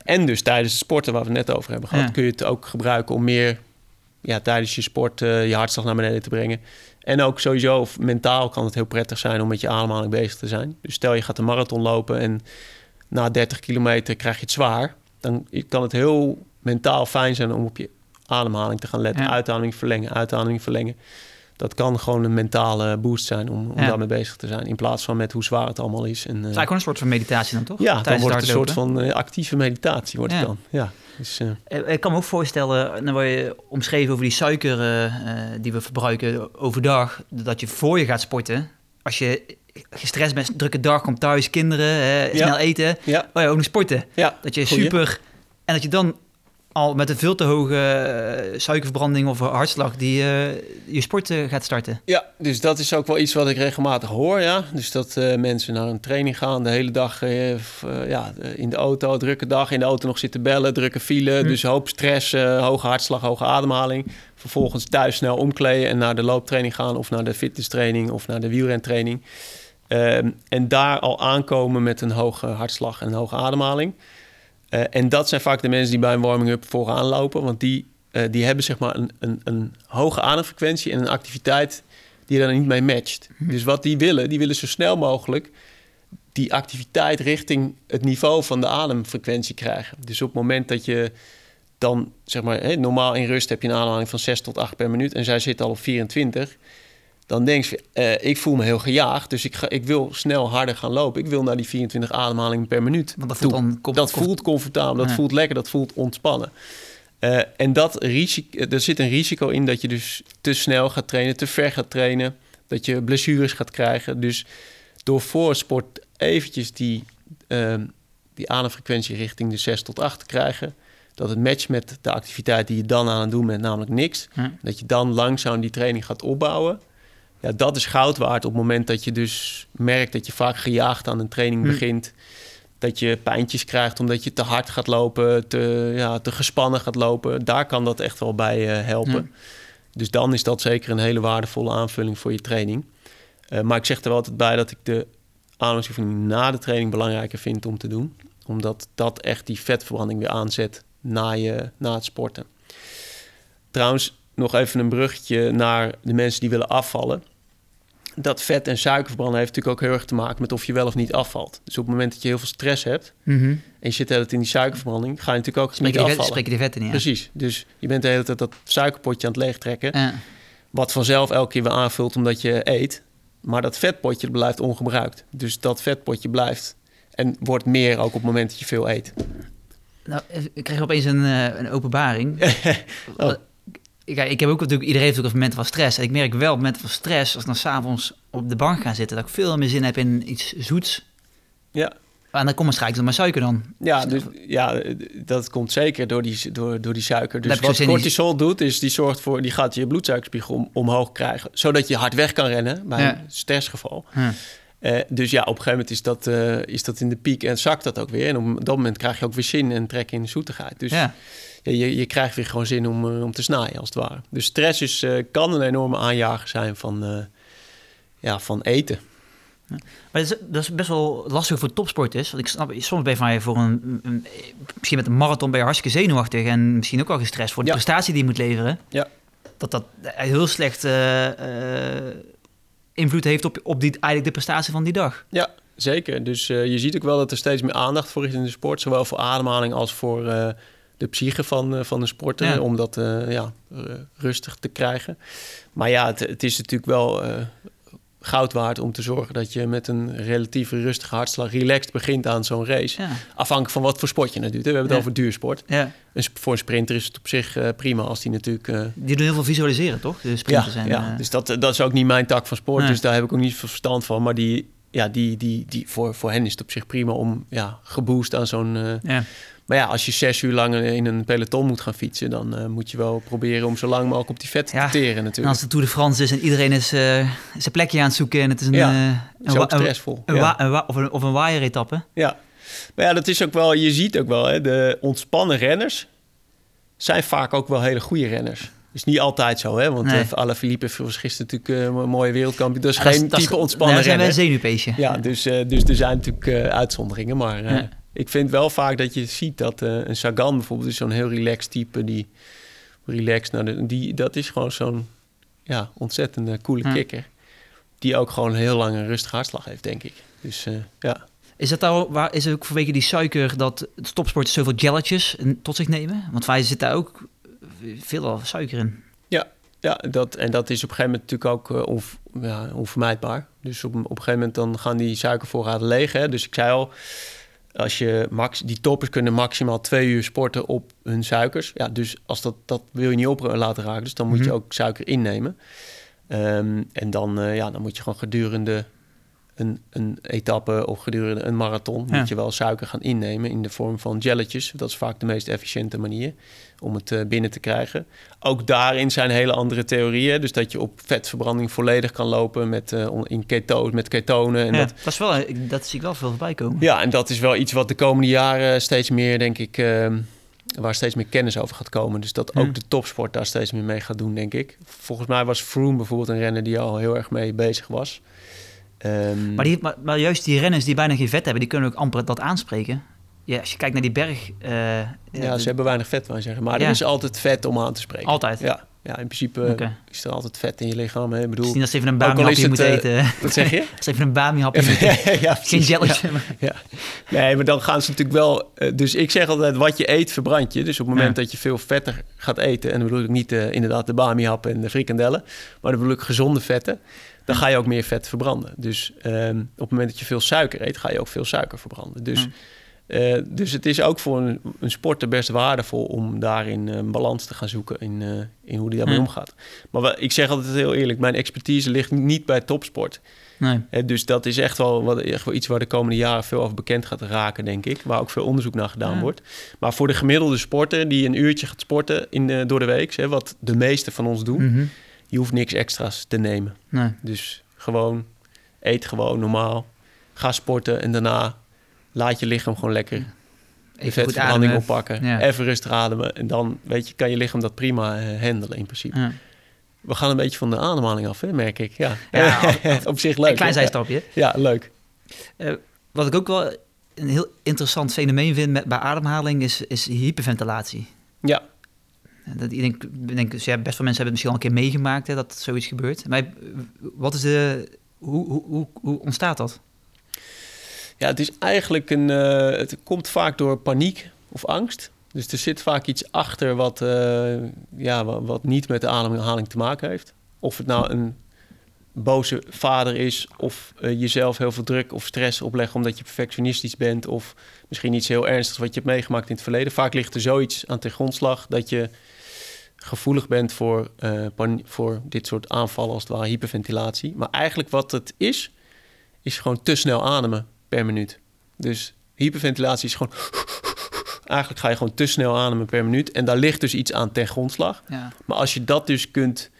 En dus tijdens het sporten, waar we het net over hebben gehad, Ja. kun je het ook gebruiken om meer ja, tijdens je sport eh, je hartslag naar beneden te brengen. En ook sowieso of mentaal kan het heel prettig zijn om met je ademhaling bezig te zijn. Dus stel je gaat een marathon lopen en na 30 kilometer krijg je het zwaar. Dan kan het heel mentaal fijn zijn om op je ademhaling te gaan letten. Ja. Uitademing verlengen, uitademing verlengen. Dat kan gewoon een mentale boost zijn om, om Ja. daarmee bezig te zijn. In plaats van met hoe zwaar het allemaal is. En, eh, Het is eigenlijk gewoon een soort van meditatie dan, toch? ja, dan Tijdens wordt het een soort van eh, actieve meditatie. Wordt Ja. het dan. Ja, dus, eh, Eh, Ik kan me ook voorstellen, dan word je omschreven over die suiker eh, eh, die we verbruiken overdag, dat je voor je gaat sporten, als je gestrest bent, drukke dag, komt thuis, kinderen, hè, Ja. snel eten, ja, oh ja, ook nog sporten. ja, Dat je Goeie. super, en dat je dan al met een veel te hoge eh, suikerverbranding of hartslag die eh, je sport eh, gaat starten. ja, dus dat is ook wel iets wat ik regelmatig hoor. Ja. Dus dat mensen naar een training gaan, de hele dag ja, in de auto, drukke dag, in de auto nog zitten bellen, drukke file. Hm. Dus hoop stress, hoge hartslag, hoge ademhaling. Vervolgens thuis snel omkleden en naar de looptraining gaan of naar de fitnesstraining of naar de wielrentraining. Ehm, en daar al aankomen met een hoge hartslag en een hoge ademhaling. Eh, en dat zijn vaak de mensen die bij een warming-up vooraan lopen. Want die, eh, die hebben zeg maar een, een, een hoge ademfrequentie en een activiteit die er niet mee matcht. Dus wat die willen, die willen zo snel mogelijk die activiteit richting het niveau van de ademfrequentie krijgen. Dus op het moment dat je dan, zeg maar, normaal in rust heb je een ademhaling van 6 tot 8 per minuut en zij zit al op 24, dan denk je, eh, ik voel me heel gejaagd, dus ik, ga, ik wil snel harder gaan lopen. Ik wil naar die 24 ademhalingen per minuut. Want dat voelt dan... kom- Dat voelt comfortabel, dat Ja. voelt lekker, dat voelt ontspannen. Eh, en dat risico, er zit een risico in dat je dus te snel gaat trainen, te ver gaat trainen, dat je blessures gaat krijgen. Dus door voor sport eventjes die, ehm, die ademfrequentie richting de 6 tot 8 te krijgen, dat het matcht met de activiteit die je dan aan het doen bent, namelijk niks. Dat je dan langzaam die training gaat opbouwen. Ja, dat is goud waard op het moment dat je dus merkt dat je vaak gejaagd aan een training Hm. begint. Dat je pijntjes krijgt omdat je te hard gaat lopen, te, ja, te gespannen gaat lopen. Daar kan dat echt wel bij eh, helpen. Dus dan is dat zeker een hele waardevolle aanvulling voor je training. Eh, maar ik zeg er wel altijd bij dat ik de ademhalingsoefening na de training belangrijker vind om te doen. Omdat dat echt die vetverbranding weer aanzet na, je, na het sporten. Trouwens, nog even een bruggetje naar de mensen die willen afvallen. Dat vet- en suikerverbranden heeft natuurlijk ook heel erg te maken met of je wel of niet afvalt. Dus op het moment dat je heel veel stress hebt Mhm. en je zit de hele tijd in die suikerverbranding, ga je natuurlijk ook Spreken niet vet, afvallen. spreken die vetten niet aan. Precies. Dus je bent de hele tijd dat suikerpotje aan het leegtrekken. Ja. Wat vanzelf elke keer weer aanvult omdat je eet. Maar dat vetpotje blijft ongebruikt. Dus dat vetpotje blijft. En wordt meer ook op het moment dat je veel eet. Nou, ik kreeg opeens een, eh, een openbaring. Oh. Kijk, ik heb ook natuurlijk, iedereen heeft ook een moment van stress. En ik merk wel op momenten van stress, als ik dan s'avonds op de bank ga zitten, dat ik veel meer zin heb in iets zoets. Ja. En dan komt waarschijnlijk dan mijn suiker dan. Ja, dus, ja, dat komt zeker door die, door, door die suiker. Dus wat cortisol doet, is die zorgt voor, die gaat je bloedsuikerspiegel om, omhoog krijgen. Zodat je hard weg kan rennen bij Ja. een stressgeval. Hm. Eh, dus ja, op een gegeven moment is dat, eh, is dat in de piek en zakt dat ook weer. En op dat moment krijg je ook weer zin en trek in zoetigheid. Dus Ja. ja, je, je krijgt weer gewoon zin om, eh, om te snijden, als het ware. Dus stress is, kan een enorme aanjager zijn van, ja, van eten. Maar dat is, dat is best wel lastig voor topsporters. Want ik snap, soms ben je van je voor een, een- misschien met een marathon ben je hartstikke zenuwachtig en misschien ook wel gestrest voor de prestatie die je moet leveren. Ja. Dat dat heel slecht invloed heeft op, op die, eigenlijk de prestatie van die dag. Ja, zeker. Dus uh, je ziet ook wel dat er steeds meer aandacht voor is in de sport. Zowel voor ademhaling als voor uh, de psyche van, uh, van de sporter. Ja. Om dat ja, rustig te krijgen. Maar ja, het, het is natuurlijk wel goud waard om te zorgen dat je met een relatief rustige hartslag relaxed begint aan zo'n race. Ja. Afhankelijk van wat voor sport je natuurlijk. We hebben het over duursport. Ja. Dus voor een sprinter is het op zich uh, prima als die natuurlijk. Uh... Die doen heel veel visualiseren, toch? De sprinters ja, zijn, ja. Uh... dus dat, dat is ook niet mijn tak van sport. Dus daar heb ik ook niet veel verstand van. Maar die, ja, die, die, die, voor, voor hen is het op zich prima om ja, geboost aan zo'n. Ja. Maar ja, als je zes uur lang in een peloton moet gaan fietsen, dan uh, moet je wel proberen om zo lang mogelijk op die vet te teren natuurlijk. En als de Tour de France is en iedereen is uh, zijn plekje aan het zoeken en het is een, ja, uh, een, stressvol. Een, ja. een, of een, of een waaieretappe. Ja, maar ja, dat is ook wel, je ziet ook wel, hè, de ontspannen renners zijn vaak ook wel hele goede renners is niet altijd zo, hè? Want nee. uh, Philippe was gisteren natuurlijk uh, een mooie wereldkampioen. Dus geen dat type ontspannen renner. zijn wij een zenuwpeesje. Ja, dus, uh, dus er zijn natuurlijk uitzonderingen. Maar ja. Ik vind wel vaak dat je ziet dat een Sagan bijvoorbeeld... is zo'n heel relaxed type die... Relaxed, nou, die, dat is gewoon zo'n ja, ontzettende coole kikker. Die ook gewoon heel lang een rustige hartslag heeft, denk ik. Dus ja... Is dat nou, waar, is het ook vanwege die suiker dat topsporters zoveel jelletjes tot zich nemen? Want wij zitten daar ook veel suiker in. Ja, ja dat, en dat is op een gegeven moment natuurlijk ook uh, ja, onvermijdbaar. Dus op, op een gegeven moment dan gaan die suikervoorraden leeg. Hè? Dus ik zei al, als je max, die toppers kunnen maximaal twee uur sporten op hun suikers. Ja, dus als dat, dat wil je niet op laten raken. Dus dan moet je mhm. ook suiker innemen. Ehm, en dan, uh, ja, dan moet je gewoon gedurende een, een etappe of gedurende een marathon moet je wel suiker gaan innemen in de vorm van jelletjes. Dat is vaak de meest efficiënte manier om het uh, binnen te krijgen. Ook daarin zijn hele andere theorieën. Dus dat je op vetverbranding volledig kan lopen met, uh, in keto, met ketonen. En ja, dat, dat, is wel, dat zie ik wel veel voorbij komen. Ja, en dat is wel iets wat de komende jaren steeds meer, denk ik, uh, waar steeds meer kennis over gaat komen. Dus dat ook de topsport daar steeds meer mee gaat doen, denk ik. Volgens mij was Froome bijvoorbeeld een renner die al heel erg mee bezig was. Um, maar, die, maar, maar, juist die renners die bijna geen vet hebben, die kunnen ook amper dat aanspreken. Ja, als je kijkt naar die berg... Uh, ja, ze hebben weinig vet, wou zeggen. Maar ja. er is altijd vet om aan te spreken. Altijd? Ja, ja in principe okay. is er altijd vet in je lichaam. Hè? Ik bedoel, Misschien als je even een bami-hapje moet uh, eten. Wat zeg je? als even een bami-hapje moet eten. ja, Geen jelletje. Ja, ja. Nee, maar dan gaan ze natuurlijk wel... Uh, dus ik zeg altijd, wat je eet, verbrand je. Dus op het moment dat je veel vetter gaat eten... en dan bedoel ik niet inderdaad de bami-hap en de frikandellen... maar dan bedoel ik gezonde vetten dan ga je ook meer vet verbranden. Dus um, op het moment dat je veel suiker eet, ga je ook veel suiker verbranden. Dus, uh, dus het is ook voor een, een sporter best waardevol om daarin een balans te gaan zoeken in, uh, in hoe die daarmee omgaat. Maar ik zeg altijd heel eerlijk, mijn expertise ligt niet bij topsport. Nee. Uh, dus dat is echt wel, wat, echt wel iets waar de komende jaren veel over bekend gaat raken, denk ik. Waar ook veel onderzoek naar gedaan ja. wordt. Maar voor de gemiddelde sporter die een uurtje gaat sporten in, door de week, hè, wat de meeste van ons doen... Mm -hmm je hoeft niks extra's te nemen. Nee. Dus gewoon, eet gewoon normaal. Ga sporten en daarna laat je lichaam gewoon lekker even vetverbranding oppakken. Even rustig ademen. En dan weet je, kan je lichaam dat prima uh, handelen in principe. Ja. We gaan een beetje van de ademhaling af, hè, merk ik. Ja, ja op zich leuk. Een klein zijstapje. Ja, leuk. Uh, wat ik ook wel een heel interessant fenomeen vind met, bij ademhaling is, is hyperventilatie. Ja. Dat, ik denk, ik denk dus best veel mensen hebben het misschien al een keer meegemaakt hè, dat zoiets gebeurt. Maar wat is de, hoe, hoe, hoe, hoe ontstaat dat? Ja, het is eigenlijk een. Uh, het komt vaak door paniek of angst. Dus er zit vaak iets achter wat, uh, ja, wat, niet met de ademhaling te maken heeft. Of het nou een boze vader is, of uh, jezelf heel veel druk of stress opleggen omdat je perfectionistisch bent, of misschien iets heel ernstigs wat je hebt meegemaakt in het verleden. Vaak ligt er zoiets aan ten grondslag dat je gevoelig bent voor, uh, voor dit soort aanvallen, als het ware hyperventilatie. Maar eigenlijk wat het is, is gewoon te snel ademen per minuut. Dus hyperventilatie is gewoon... Eigenlijk ga je gewoon te snel ademen per minuut. En daar ligt dus iets aan ten grondslag. Ja. Maar als je dat dus kunt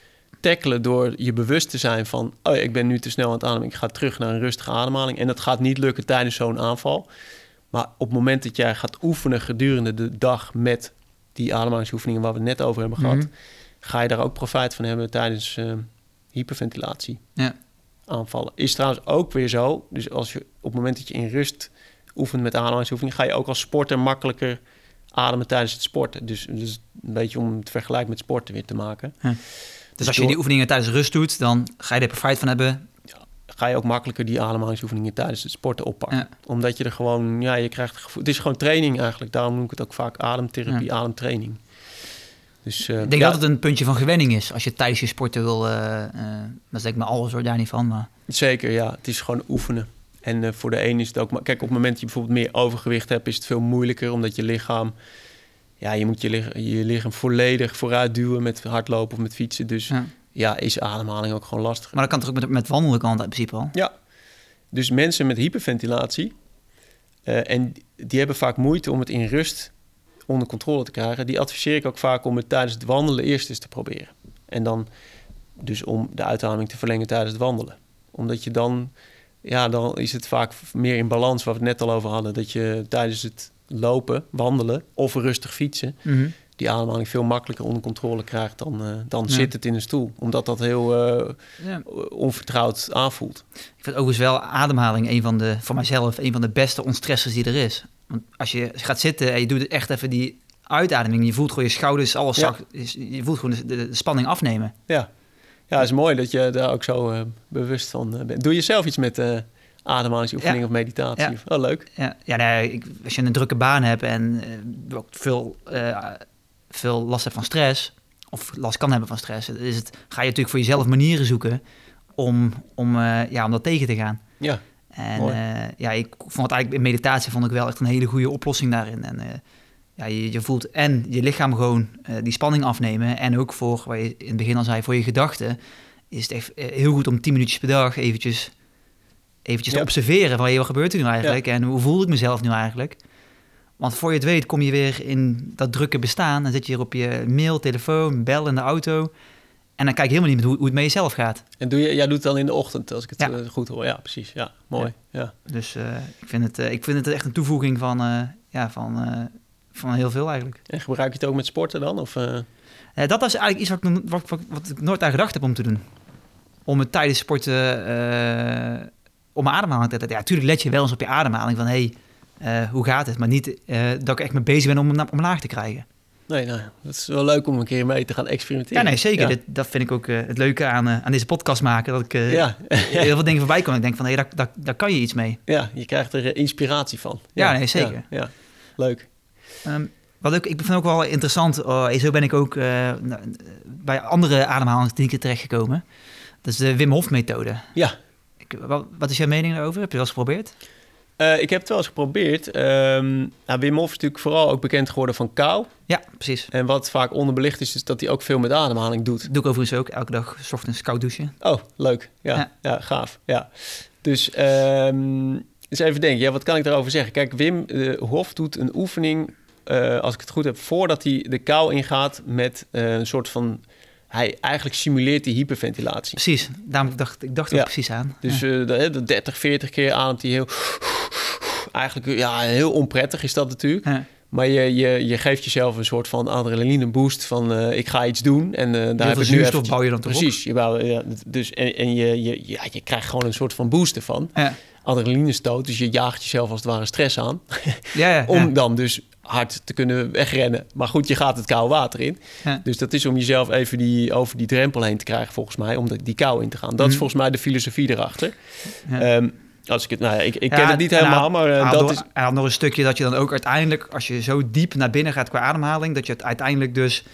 tackelen door je bewust te zijn van... oh, ik ben nu te snel aan het ademen, ik ga terug naar een rustige ademhaling. En dat gaat niet lukken tijdens zo'n aanval. Maar op het moment dat jij gaat oefenen gedurende de dag met die ademhalingsoefeningen waar we het net over hebben gehad, mhm. ga je daar ook profijt van hebben tijdens uh, hyperventilatie. Ja. Aanvallen. Is trouwens ook weer zo. Dus als je op het moment dat je in rust oefent met ademhalingsoefeningen, ga je ook als sporter makkelijker ademen tijdens het sporten. Dus, dus een beetje om het vergelijk met sporten weer te maken. Ja. Dus, als je die oefeningen tijdens rust doet, dan ga je er profijt van hebben ga je ook makkelijker die ademhalingsoefeningen tijdens het sporten oppakken. Ja. Omdat je er gewoon, ja, je krijgt het gevoel. Het is gewoon training eigenlijk. Daarom noem ik het ook vaak ademtherapie, ademtraining. Dus, eh, Ik denk ja, dat het een puntje van gewenning is. Als je tijdens je sporten wil, eh eh dat is denk ik maar alles hoor, daar niet van. Maar Zeker, ja. Het is gewoon oefenen. En voor de een is het ook... Maar kijk, op het moment dat je bijvoorbeeld meer overgewicht hebt... is het veel moeilijker, omdat je lichaam... Ja, je moet je, lich- je lichaam volledig vooruit duwen met hardlopen of met fietsen. Dus ja, Ja. is ademhaling ook gewoon lastig. Maar dat kan toch ook met, met wandelen kan in principe al? Ja, dus mensen met hyperventilatie... eh, en die hebben vaak moeite om het in rust onder controle te krijgen. Die adviseer ik ook vaak om het tijdens het wandelen eerst eens te proberen. En dan dus om de uitademing te verlengen tijdens het wandelen. Omdat je dan, ja, dan is het vaak meer in balans, waar we het net al over hadden. Dat je tijdens het lopen, wandelen of rustig fietsen, Mhm. die ademhaling veel makkelijker onder controle krijgt dan, eh, dan Ja. zit het in een stoel. Omdat dat heel eh, Ja. onvertrouwd aanvoelt. Ik vind overigens wel ademhaling een van de, voor mijzelf, een van de beste ontstressers die er is. Want als je gaat zitten en je doet echt even die uitademing, je voelt gewoon je schouders, alles Ja. zacht, je voelt gewoon de, de, de spanning afnemen. Ja. ja, het is mooi dat je daar ook zo eh, bewust van bent. Doe je zelf iets met eh ademhalingsoefening Ja. of meditatie? Ja. Oh, leuk. Ja, ja nee, ik, als je een drukke baan hebt en eh, ook veel, eh, veel last hebt van stress, of last kan hebben van stress, is het, ga je natuurlijk voor jezelf manieren zoeken om, om, eh, ja, om dat tegen te gaan. Ja, En eh, ja, ik vond het eigenlijk in meditatie vond ik wel echt een hele goede oplossing daarin. En eh, ja, je, je voelt en je lichaam gewoon eh, die spanning afnemen. En ook voor, waar je in het begin al zei, voor je gedachten is het echt eh, heel goed om 10 minuutjes per dag eventjes, eventjes Ja. te observeren van hey, wat gebeurt er nu eigenlijk en hoe voel ik mezelf nu eigenlijk. Want voor je het weet kom je weer in dat drukke bestaan. Dan zit je hier op je mail, telefoon, bel in de auto. En dan kijk je helemaal niet hoe, hoe het met jezelf gaat. en doe je, jij doet het dan in de ochtend, als ik het Ja. eh, goed hoor. Ja, precies. Ja, mooi. Ja. Dus eh, ik, vind het, eh, ik vind het echt een toevoeging van, ja, van, van heel veel eigenlijk. En gebruik je het ook met sporten dan? Of, dat is eigenlijk iets wat ik, wat, wat, wat ik nooit aan gedacht heb om te doen. Om het tijdens sporten, om mijn ademhaling te Ja, natuurlijk let je wel eens op je ademhaling van... hé, hey, eh, hoe gaat het? Maar niet eh, dat ik echt mee bezig ben om hem omlaag te krijgen. nee, nou, dat is wel leuk om een keer mee te gaan experimenteren. Ja, nee, zeker. Ja. Dit, dat vind ik ook eh, het leuke aan, aan deze podcast maken. Dat ik Ja. heel veel dingen voorbij kom. Ik denk van, hé, hey, daar, daar, daar kan je iets mee. ja, je krijgt er inspiratie van. Ja, nee, zeker. Ja. Leuk. Ehm, wat ook, ik vind ook wel interessant, oh, zo ben ik ook bij andere ademhalingstechnieken terechtgekomen. Dat is de Wim Hof methode. Ja, wat, wat is jouw mening daarover? Heb je dat eens geprobeerd? Eh, ik heb het wel eens geprobeerd. Ehm nou, Wim Hof is natuurlijk vooral ook bekend geworden van kou. Ja, precies. En wat vaak onderbelicht is, is dat hij ook veel met ademhaling doet. Doe ik overigens ook. Elke dag 's ochtends koud douchen. Oh, leuk. Ja, Ja. ja. gaaf. Ja. Dus eens even denken, ja, wat kan ik daarover zeggen? Kijk, Wim eh, Hof doet een oefening, eh, als ik het goed heb, voordat hij de kou ingaat met een soort van... Hij eigenlijk simuleert die hyperventilatie. Precies. Daarom dacht ik dacht er Ja. ook precies aan. Dus ja. eh, de, de 30, 40 keer ademt hij heel... Eigenlijk ja, heel onprettig is dat natuurlijk. Ja. Maar je, je, je geeft jezelf een soort van adrenaline boost van eh, ik ga iets doen. En eh, daar Heel heb ik nu eventjes- bouw je dan toch op? Precies. Je bouwt, ja, dus, en en je, je, ja, je krijgt gewoon een soort van boost ervan. Ja. Adrenaline stoot. Dus je jaagt jezelf als het ware stress aan. Ja, ja, om ja. dan dus hard te kunnen wegrennen. Maar goed, je gaat het koude water in. Dus dat is om jezelf even die, over die drempel heen te krijgen, volgens mij. Om de- die kou in te gaan. Dat is Mhm. volgens mij de filosofie erachter. Ehm, als ik het, nou ja, ik, ik ken Ja, het niet en helemaal, had- maar eh, dat nog- is... Hij had nog een stukje dat je dan ook uiteindelijk, als je zo diep naar binnen gaat qua ademhaling, dat je het uiteindelijk dus,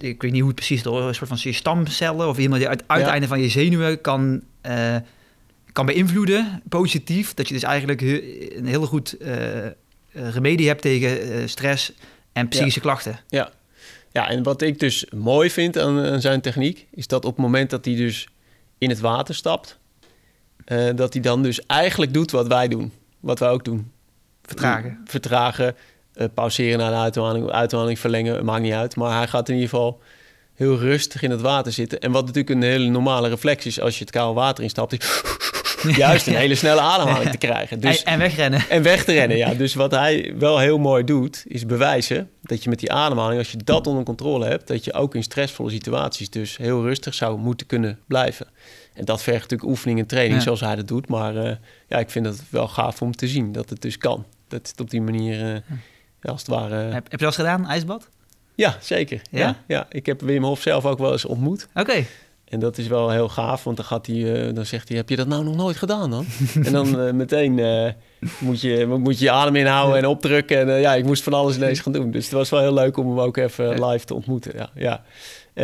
ik weet niet hoe het precies is, een soort van je stamcellen of iemand die uit het uiteinde van je zenuwen kan, eh, kan beïnvloeden, positief. Dat je dus eigenlijk een heel goed eh, remedie hebt tegen eh, stress en psychische klachten. Ja. ja, en wat ik dus mooi vind aan, aan zijn techniek... is dat op het moment dat hij dus in het water stapt... eh, dat hij dan dus eigenlijk doet wat wij doen. Wat wij ook doen. Vertragen. Vertragen, eh, pauzeren naar de uithaling, uithaling verlengen, maakt niet uit. Maar hij gaat in ieder geval heel rustig in het water zitten. En wat natuurlijk een hele normale reflex is als je het koude water instapt... is juist een hele snelle ademhaling te krijgen. Dus, en, en wegrennen. en weg te rennen, ja. Dus wat hij wel heel mooi doet, is bewijzen dat je met die ademhaling, als je dat onder controle hebt, dat je ook in stressvolle situaties dus heel rustig zou moeten kunnen blijven. En dat vergt natuurlijk oefening en training, Ja. zoals hij dat doet. Maar eh, ja, ik vind het wel gaaf om te zien dat het dus kan. Dat het op die manier, eh, ja, als het ware... Heb, heb je dat eens gedaan, ijsbad? ja, zeker. Ja? Ja? Ja, ik heb Wim Hof zelf ook wel eens ontmoet. Oké. En dat is wel heel gaaf, want dan, gaat hij, dan zegt hij... heb je dat nou nog nooit gedaan dan? en dan meteen moet, je, moet je je adem inhouden en opdrukken. En ja, ik moest van alles ineens gaan doen. Dus het was wel heel leuk om hem ook even live te ontmoeten. Ja, ja.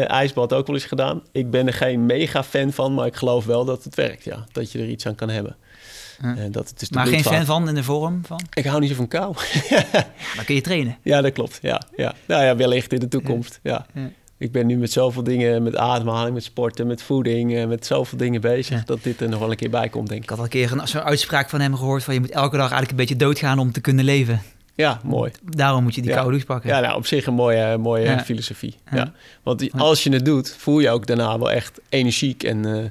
ijsbad ook wel eens gedaan. Ik ben er geen mega fan van, maar ik geloof wel dat het werkt. Ja. Dat je er iets aan kan hebben. Uh, dat het is maar geen fan van in de vorm van? Ik hou niet zo van kou. dan kun je trainen. Ja, dat klopt. Ja, ja. Nou ja, wellicht in de toekomst. Ja. ja. Ik ben nu met zoveel dingen, met ademhaling, met sporten, met voeding, eh, met zoveel dingen bezig, dat dit er nog wel een keer bij komt, denk ik. Ik had al een keer zo'n uitspraak van hem gehoord van je moet elke dag eigenlijk een beetje doodgaan om te kunnen leven. Ja, mooi. Daarom moet je die ja. koude douche pakken. Ja, nou, op zich een mooie, mooie filosofie. Ja. Want als je het doet, voel je ook daarna wel echt energiek en, uh,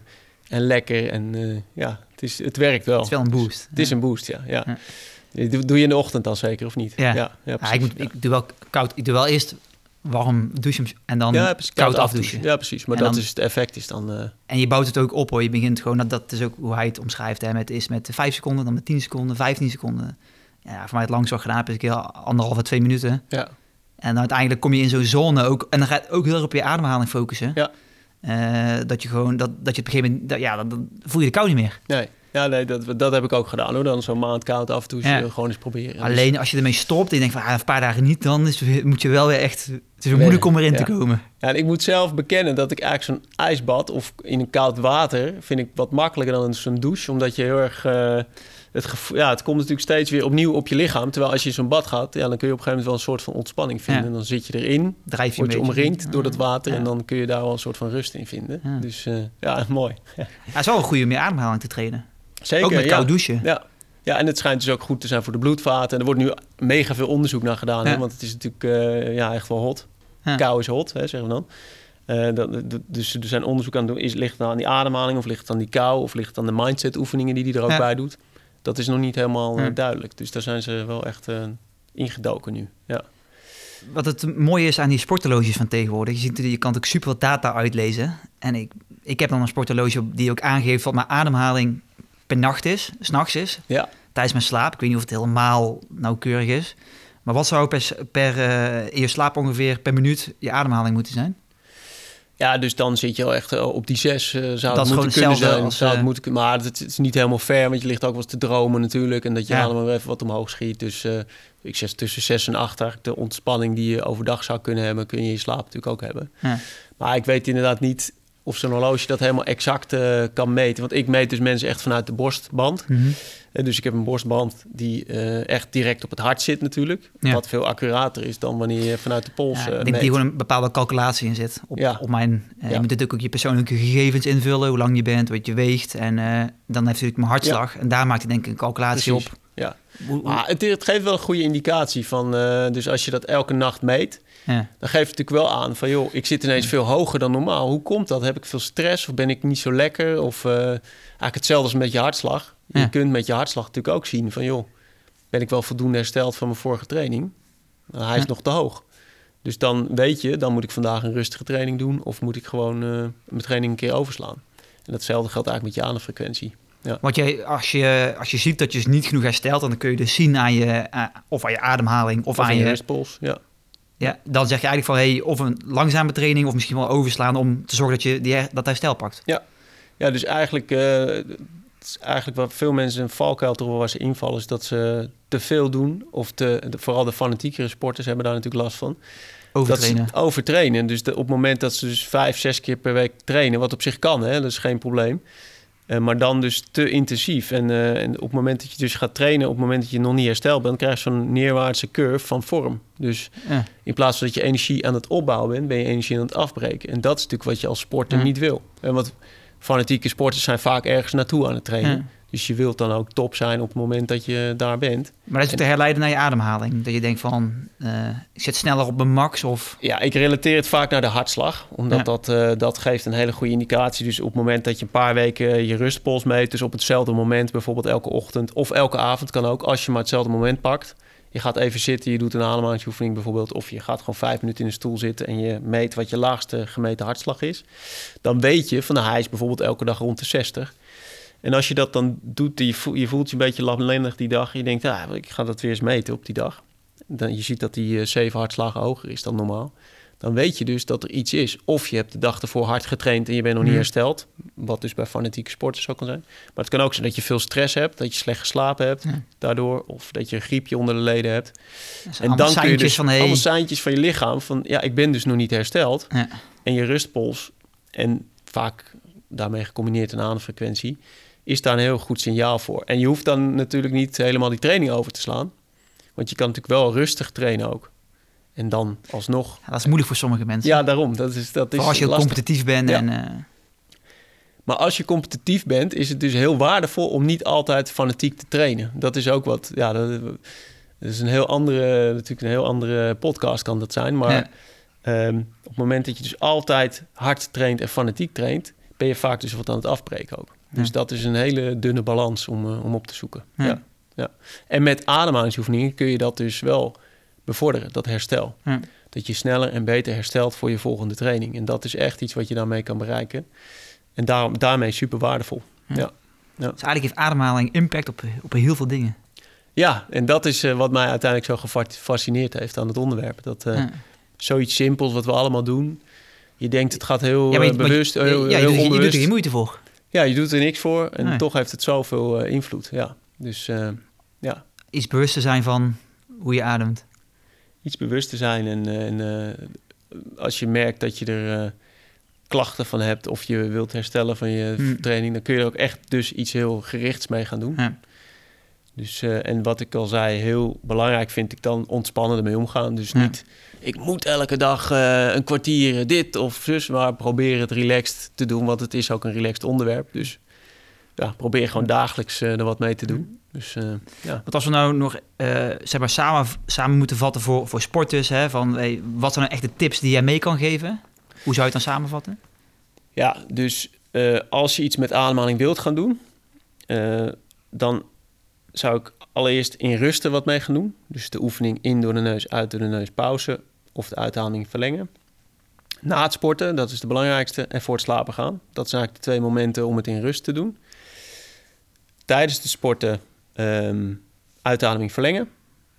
en lekker. En uh, ja, het, is, het werkt wel. Het is wel een boost. Het is een boost, ja. ja. Doe je in de ochtend al zeker, of niet? Ja, ja, ja, ik, moet, ik doe wel koud. Ik doe wel eerst warm douchen en dan ja, koud afdouchen. Ja, precies. Maar dat is het effect is dan... Uh... En je bouwt het ook op hoor. Je begint gewoon, dat is ook hoe hij het omschrijft. Hè, met, is met 5 seconden, dan met 10 seconden, 15 seconden. Ja, voor mij het langst gedaan is een keer anderhalve, twee minuten. Ja. En dan uiteindelijk kom je in zo'n zone ook. En dan gaat het ook heel erg op je ademhaling focussen. Ja. Uh, dat je gewoon, dat, dat je op een gegeven moment, ja, dan, dan voel je de kou niet meer. Nee. Ja, nee, dat, dat heb ik ook gedaan hoor. Dan zo'n maand koud af en toe gewoon eens proberen. Alleen als je ermee stopt en je denkt van ah, een paar dagen niet, dan is, moet je wel weer echt. Het is weer moeilijk om erin te komen. Ja, en ik moet zelf bekennen dat ik eigenlijk zo'n ijsbad of in een koud water vind ik wat makkelijker dan zo'n douche, omdat je heel erg. Uh, het, ja, het komt natuurlijk steeds weer opnieuw op je lichaam. Terwijl als je zo'n bad gaat, ja, dan kun je op een gegeven moment wel een soort van ontspanning vinden. En dan zit je erin, Drijf je word je omringd door dat water en dan kun je daar wel een soort van rust in vinden. Dus uh, ja, mooi. Ja, het is wel een goede om je ademhaling te trainen. Zeker, ook met koud douchen. Ja. ja, en het schijnt dus ook goed te zijn voor de bloedvaten. En er wordt nu mega veel onderzoek naar gedaan. Hè? Want het is natuurlijk uh, ja, echt wel hot. Kou is hot, hè, zeggen we dan. Uh, dat, dus er zijn onderzoek aan doen. Is, ligt het nou aan die ademhaling of ligt het aan die kou? Of ligt het aan de mindset oefeningen die hij er ook bij doet? Dat is nog niet helemaal uh, duidelijk. Dus daar zijn ze wel echt ingedoken nu. Ja. Wat het mooie is aan die sporthorloges van tegenwoordig, je, ziet, je kan ook super veel data uitlezen. En ik, ik heb dan een sporthorloge die ook aangeeft wat mijn ademhaling per nacht is, s'nachts is, ja. tijdens mijn slaap. Ik weet niet of het helemaal nauwkeurig is. Maar wat zou per, per uh, je slaap ongeveer per minuut je ademhaling moeten zijn? Ja, dus dan zit je wel echt eh, op die zes. Uh, zou dat het moeten kunnen zijn. Als, zou het moeten, maar het is niet helemaal fair, want je ligt ook wel eens te dromen natuurlijk. En dat je ja. allemaal even wat omhoog schiet. Dus uh, ik zeg tussen zes en acht de ontspanning die je overdag zou kunnen hebben, kun je je slaap natuurlijk ook hebben. Ja. Maar ik weet inderdaad niet of zo'n horloge dat helemaal exact uh, kan meten. Want ik meet dus mensen echt vanuit de borstband. Mm -hmm. uh, dus ik heb een borstband die uh, echt direct op het hart zit natuurlijk. Ja. Wat veel accurater is dan wanneer je vanuit de pols ja, Ik denk die gewoon een bepaalde calculatie in zit. Op, ja. op mijn, Je moet natuurlijk ook je persoonlijke gegevens invullen. Hoe lang je bent, wat je weegt. En dan heeft natuurlijk mijn hartslag. En daar maakt hij denk ik een calculatie Precies. op. Ja. Maar het, het, geeft wel een goede indicatie van... dus als je dat elke nacht meet ja. Dan geeft het natuurlijk wel aan van, joh, ik zit ineens veel hoger dan normaal. Hoe komt dat? Heb ik veel stress of ben ik niet zo lekker? Of uh, eigenlijk hetzelfde als met je hartslag. Je kunt met je hartslag natuurlijk ook zien van, joh, ben ik wel voldoende hersteld van mijn vorige training? Nou, hij is nog te hoog. Dus dan weet je, dan moet ik vandaag een rustige training doen... of moet ik gewoon uh, mijn training een keer overslaan. En datzelfde geldt eigenlijk met je ademfrequentie. Ja. Want jij, als, je, als je ziet dat je dus niet genoeg herstelt... dan kun je dus zien aan je, uh, of aan je ademhaling of, of aan je... rustpols, ja. Ja, dan zeg je eigenlijk van hey, of een langzame training of misschien wel overslaan om te zorgen dat je die, dat herstel pakt. Ja, ja dus eigenlijk, uh, is eigenlijk wat veel mensen een valkuil toch waar ze invallen, is dat ze te veel doen. Of te, vooral de fanatiekere sporters hebben daar natuurlijk last van. Overtrainen. Dat overtrainen. Dus de, op het moment dat ze dus vijf, zes keer per week trainen, wat op zich kan, hè, dat is geen probleem. Uh, maar dan dus te intensief. En, uh, en, op het moment dat je dus gaat trainen, op het moment dat je nog niet hersteld bent, krijg je zo'n neerwaartse curve van vorm. Dus ja. in plaats van dat je energie aan het opbouwen bent, ben je energie aan het afbreken. En dat is natuurlijk wat je als sporter ja. niet wil. En wat fanatieke sporters zijn vaak ergens naartoe aan het trainen. Dus je wilt dan ook top zijn op het moment dat je daar bent. Maar dat is te herleiden naar je ademhaling. Dat je denkt van, uh, ik zit sneller op mijn max of... Ja, ik relateer het vaak naar de hartslag. Omdat ja. dat, uh, dat geeft een hele goede indicatie. Dus op het moment dat je een paar weken je rustpols meet... dus op hetzelfde moment, bijvoorbeeld elke ochtend of elke avond kan ook... als je maar hetzelfde moment pakt. Je gaat even zitten, je doet een ademhalingsoefening bijvoorbeeld... of je gaat gewoon vijf minuten in een stoel zitten... en je meet wat je laagste gemeten hartslag is. Dan weet je van, nou, hij is bijvoorbeeld elke dag rond de 60... En als je dat dan doet, je voelt je, voelt je een beetje lamlendig die dag. Je denkt, ah, ik ga dat weer eens meten op die dag. Dan, je ziet dat die uh, zeven hartslagen hoger is dan normaal. dan weet je dus dat er iets is. Of je hebt de dag ervoor hard getraind en je bent nog niet Mhm. hersteld. Wat dus bij fanatieke sporters zo kan zijn. Maar het kan ook zijn dat je veel stress hebt, dat je slecht geslapen hebt Ja. daardoor. Of dat je een griepje onder de leden hebt. En dan kun je dus van, hey, allemaal seintjes van je lichaam van ja, ik ben dus nog niet hersteld. Ja. En je rustpols en vaak daarmee gecombineerd een ademfrequentie is daar een heel goed signaal voor. En je hoeft dan natuurlijk niet helemaal die training over te slaan. Want je kan natuurlijk wel rustig trainen ook. En dan alsnog. Ja, dat is moeilijk voor sommige mensen. Ja, daarom. Dat is, dat is als je lastig. competitief bent. Ja. En, eh, Maar als je competitief bent, is het dus heel waardevol om niet altijd fanatiek te trainen. Dat is ook wat. Ja, dat, dat is een heel andere, natuurlijk een heel andere podcast kan dat zijn. Maar ja. Ehm, op het moment dat je dus altijd hard traint en fanatiek traint, ben je vaak dus wat aan het afbreken ook. Dus Ja. dat is een hele dunne balans om, eh, om op te zoeken. Ja. Ja. Ja, En met ademhalingsoefeningen kun je dat dus wel bevorderen, dat herstel. Ja. Dat je sneller en beter herstelt voor je volgende training. En dat is echt iets wat je daarmee kan bereiken. En daarom, daarmee super waardevol. Ja. Ja. Dus eigenlijk heeft ademhaling impact op, op heel veel dingen. Ja, en dat is eh, wat mij uiteindelijk zo gefascineerd heeft aan het onderwerp. Dat eh, zoiets simpels wat we allemaal doen. Je denkt het gaat heel Ja, je- je- bewust, heel, ja, je, heel doet, je doet er geen moeite voor. Ja, je doet er niks voor en Nee. toch heeft het zoveel eh, invloed. Ja. Dus eh, ja, Iets bewust te zijn van hoe je ademt. iets bewust te zijn. En, eh, en als je merkt dat je er klachten van hebt of je wilt herstellen van je Hmm. training, dan kun je er ook echt dus iets heel gerichts mee gaan doen. Ja. Dus, en wat ik al zei, heel belangrijk vind ik dan ontspannen ermee omgaan. Dus Ja. niet, ik moet elke dag eh, een kwartier dit of zus, maar probeer het relaxed te doen, want het is ook een relaxed onderwerp. Dus ja, probeer gewoon dagelijks eh, er wat mee te doen. Dus eh, ja. Want als we nou nog zeg maar samen, samen moeten vatten voor, voor sporters, hè, van hey, wat zijn nou echt de tips die jij mee kan geven? Hoe zou je het dan samenvatten? Ja, dus als je iets met ademhaling wilt gaan doen, dan zou ik allereerst in rusten wat mee gaan doen. Dus de oefening in door de neus, uit door de neus, pauze of de uitademing verlengen. Na het sporten, dat is de belangrijkste, en voor het slapen gaan. Dat zijn eigenlijk de twee momenten om het in rust te doen. Tijdens het sporten ehm, uitademing verlengen.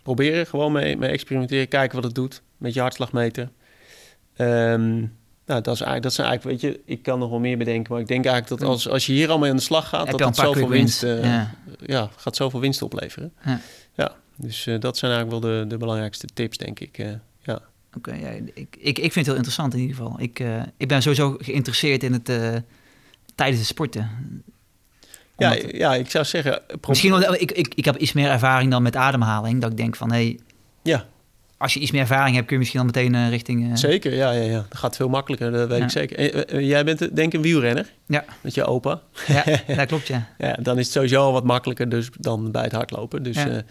Proberen, gewoon mee, mee experimenteren, kijken wat het doet met je hartslagmeter. Ehm, nou, dat, is eigenlijk, dat zijn eigenlijk, weet je, ik kan nog wel meer bedenken, maar ik denk eigenlijk dat als, als je hier allemaal aan de slag gaat, Heb dat het zoveel winst, wins? eh, Ja. ja, gaat zoveel winst opleveren. Ja. Ja, dus eh, dat zijn eigenlijk wel de, de belangrijkste tips, denk ik. eh, Oké, ja, ik, ik, ik vind het heel interessant in ieder geval. Ik, eh, ik ben sowieso geïnteresseerd in het eh, tijdens het sporten. Ja, Omdat- ja, ik zou zeggen... Misschien wel, ik, ik, ik heb iets meer ervaring dan met ademhaling. Dat ik denk van, hé, hey, Ja, als je iets meer ervaring hebt, kun je misschien al meteen eh, richting... zeker. Ja, ja, ja. Dat gaat veel makkelijker, dat weet Ja. ik zeker. Jij bent denk ik een wielrenner Ja. met je opa. ja, dat klopt, ja. Ja, dan is het sowieso al wat makkelijker dus dan bij het hardlopen. Dus, Ja.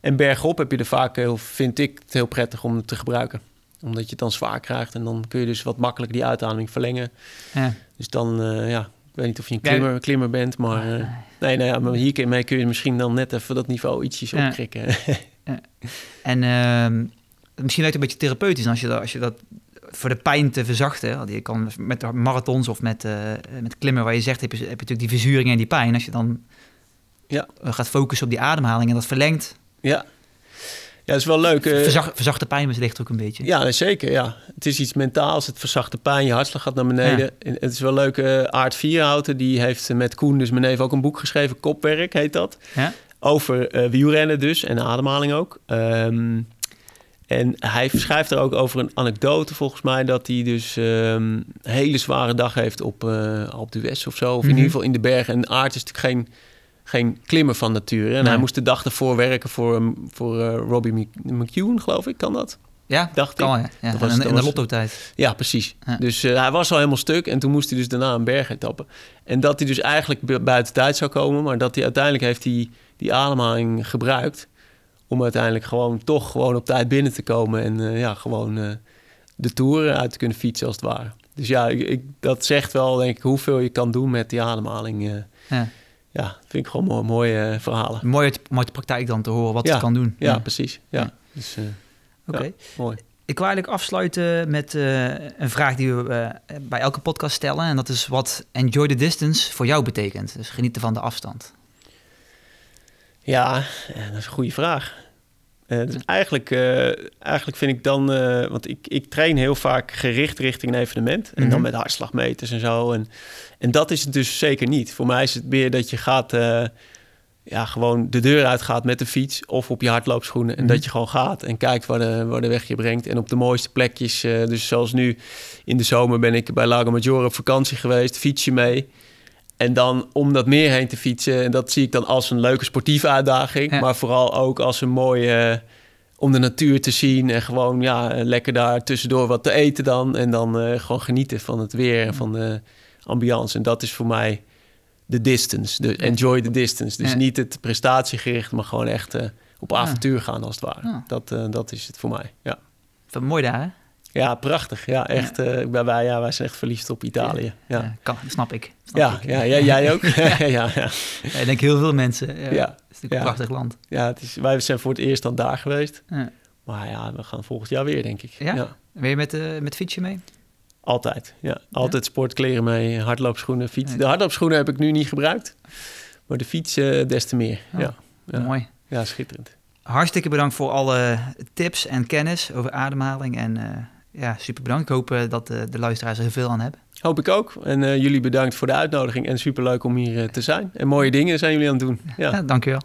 en bergop heb je er vaak, heel, vind ik het heel prettig om het te gebruiken. Omdat je het dan zwaar krijgt en dan kun je dus wat makkelijker die uitademing verlengen. ja. Dus dan, eh, ja, ik weet niet of je een Ja. klimmer, klimmer bent, maar... eh, nee, nee, ja, maar hiermee kun je misschien dan net even dat niveau ietsjes Ja. opkrikken. En ehm, misschien lijkt het een beetje therapeutisch als je, dat, als je dat voor de pijn te verzachten. Je kan met marathons of met, eh, met klimmen waar je zegt, heb je, heb je natuurlijk die verzuring en die pijn. Als je dan Ja. gaat focussen op die ademhaling en dat verlengt, ja. Ja, is wel leuk. eh, verzacht, verzacht de pijn wellicht ook een beetje. Ja, zeker. Ja. Het is iets mentaals. Het verzacht de pijn. Je hartslag gaat naar beneden. En het is wel leuk. eh Aart Vierhouten die heeft met Koen, dus mijn neef, ook een boek geschreven. Kopwerk heet dat. Ja? Over eh, wielrennen dus. En ademhaling ook. Ehm, en hij schrijft er ook over een anekdote volgens mij... dat hij dus ehm, een hele zware dag heeft op uh, Alpe d'Huez of zo. Of in Mhm. ieder geval in de bergen. En Aart is natuurlijk geen, geen klimmer van nature. En Nee. hij moest de dag ervoor werken voor, voor eh, Robbie Mc- McEwen, geloof ik. Kan dat? Ja, Dacht kan ik. ja. ja. Dat was- in, de lotto-tijd. Ja, precies. Ja. Dus eh, hij was al helemaal stuk en toen moest hij dus daarna een berg etappen. En dat hij dus eigenlijk bu- buiten tijd zou komen, maar dat hij uiteindelijk heeft die, die ademhaling gebruikt om uiteindelijk gewoon toch gewoon op tijd binnen te komen en eh, ja, gewoon de toeren uit te kunnen fietsen als het ware. Dus ja, ik, ik- dat zegt wel denk ik hoeveel je kan doen met die ademhaling. Ja. Ja, vind ik gewoon mooi, mooie eh, verhalen. Mooi uit, mooi de praktijk dan te horen wat Ja. het kan doen. Ja, precies. Ja, dus eh, Oké. mooi. Ik wil eigenlijk afsluiten met eh, een vraag die we bij elke podcast stellen. En dat is wat enjoy the distance voor jou betekent. Dus genieten van de afstand. Ja, dat is een goede vraag. Eh, dus eigenlijk, eh, eigenlijk vind ik dan, eh, want ik, ik train heel vaak gericht richting een evenement. En dan Mhm. met hartslagmeters en zo. En, en dat is het dus zeker niet. Voor mij is het meer dat je gaat, ja, gewoon de deur uitgaat met de fiets of op je hardloopschoenen. En Mhm. dat je gewoon gaat en kijkt waar de, waar de weg je brengt. En op de mooiste plekjes. dus zoals nu in de zomer ben ik bij Lago Maggiore op vakantie geweest, fiets je mee. En dan om dat meer heen te fietsen. En dat zie ik dan als een leuke sportieve uitdaging. Ja. Maar vooral ook als een mooie... eh, om de natuur te zien. En gewoon ja, lekker daar tussendoor wat te eten dan. En dan eh, gewoon genieten van het weer en van de ambiance. En dat is voor mij de distance. De enjoy the distance. Dus Ja. niet het prestatiegericht, maar gewoon echt eh, op Ja. avontuur gaan als het ware. Ja. Dat, dat is het voor mij, ja. Wat mooi daar, hè? Ja, prachtig. Ja, echt. eh, wij, ja, wij zijn echt verliefd op Italië. Ja, Ja, kan, snap ik. Snap ja, ik. ja, ja, jij ook. ja, ja, ik denk heel veel mensen. Ja, Het is natuurlijk een prachtig land. ja het is, wij zijn voor het eerst dan daar geweest. Ja. Maar ja, we gaan volgend jaar weer, denk ik. Ja? Ben je met, eh met fietsje mee? Altijd, ja. Altijd sportkleren mee, hardloopschoenen, fiets. De hardloopschoenen heb ik nu niet gebruikt. Maar de fiets eh, des te meer. Oh, Ja. Ja. Mooi. ja, schitterend. Hartstikke bedankt voor alle tips en kennis over ademhaling. En ja, super bedankt. Ik hoop eh, dat eh, de luisteraars er veel aan hebben. Hoop ik ook. En eh, jullie bedankt voor de uitnodiging. En superleuk om hier te zijn. En mooie dingen zijn jullie aan het doen. Ja. Ja, dankjewel.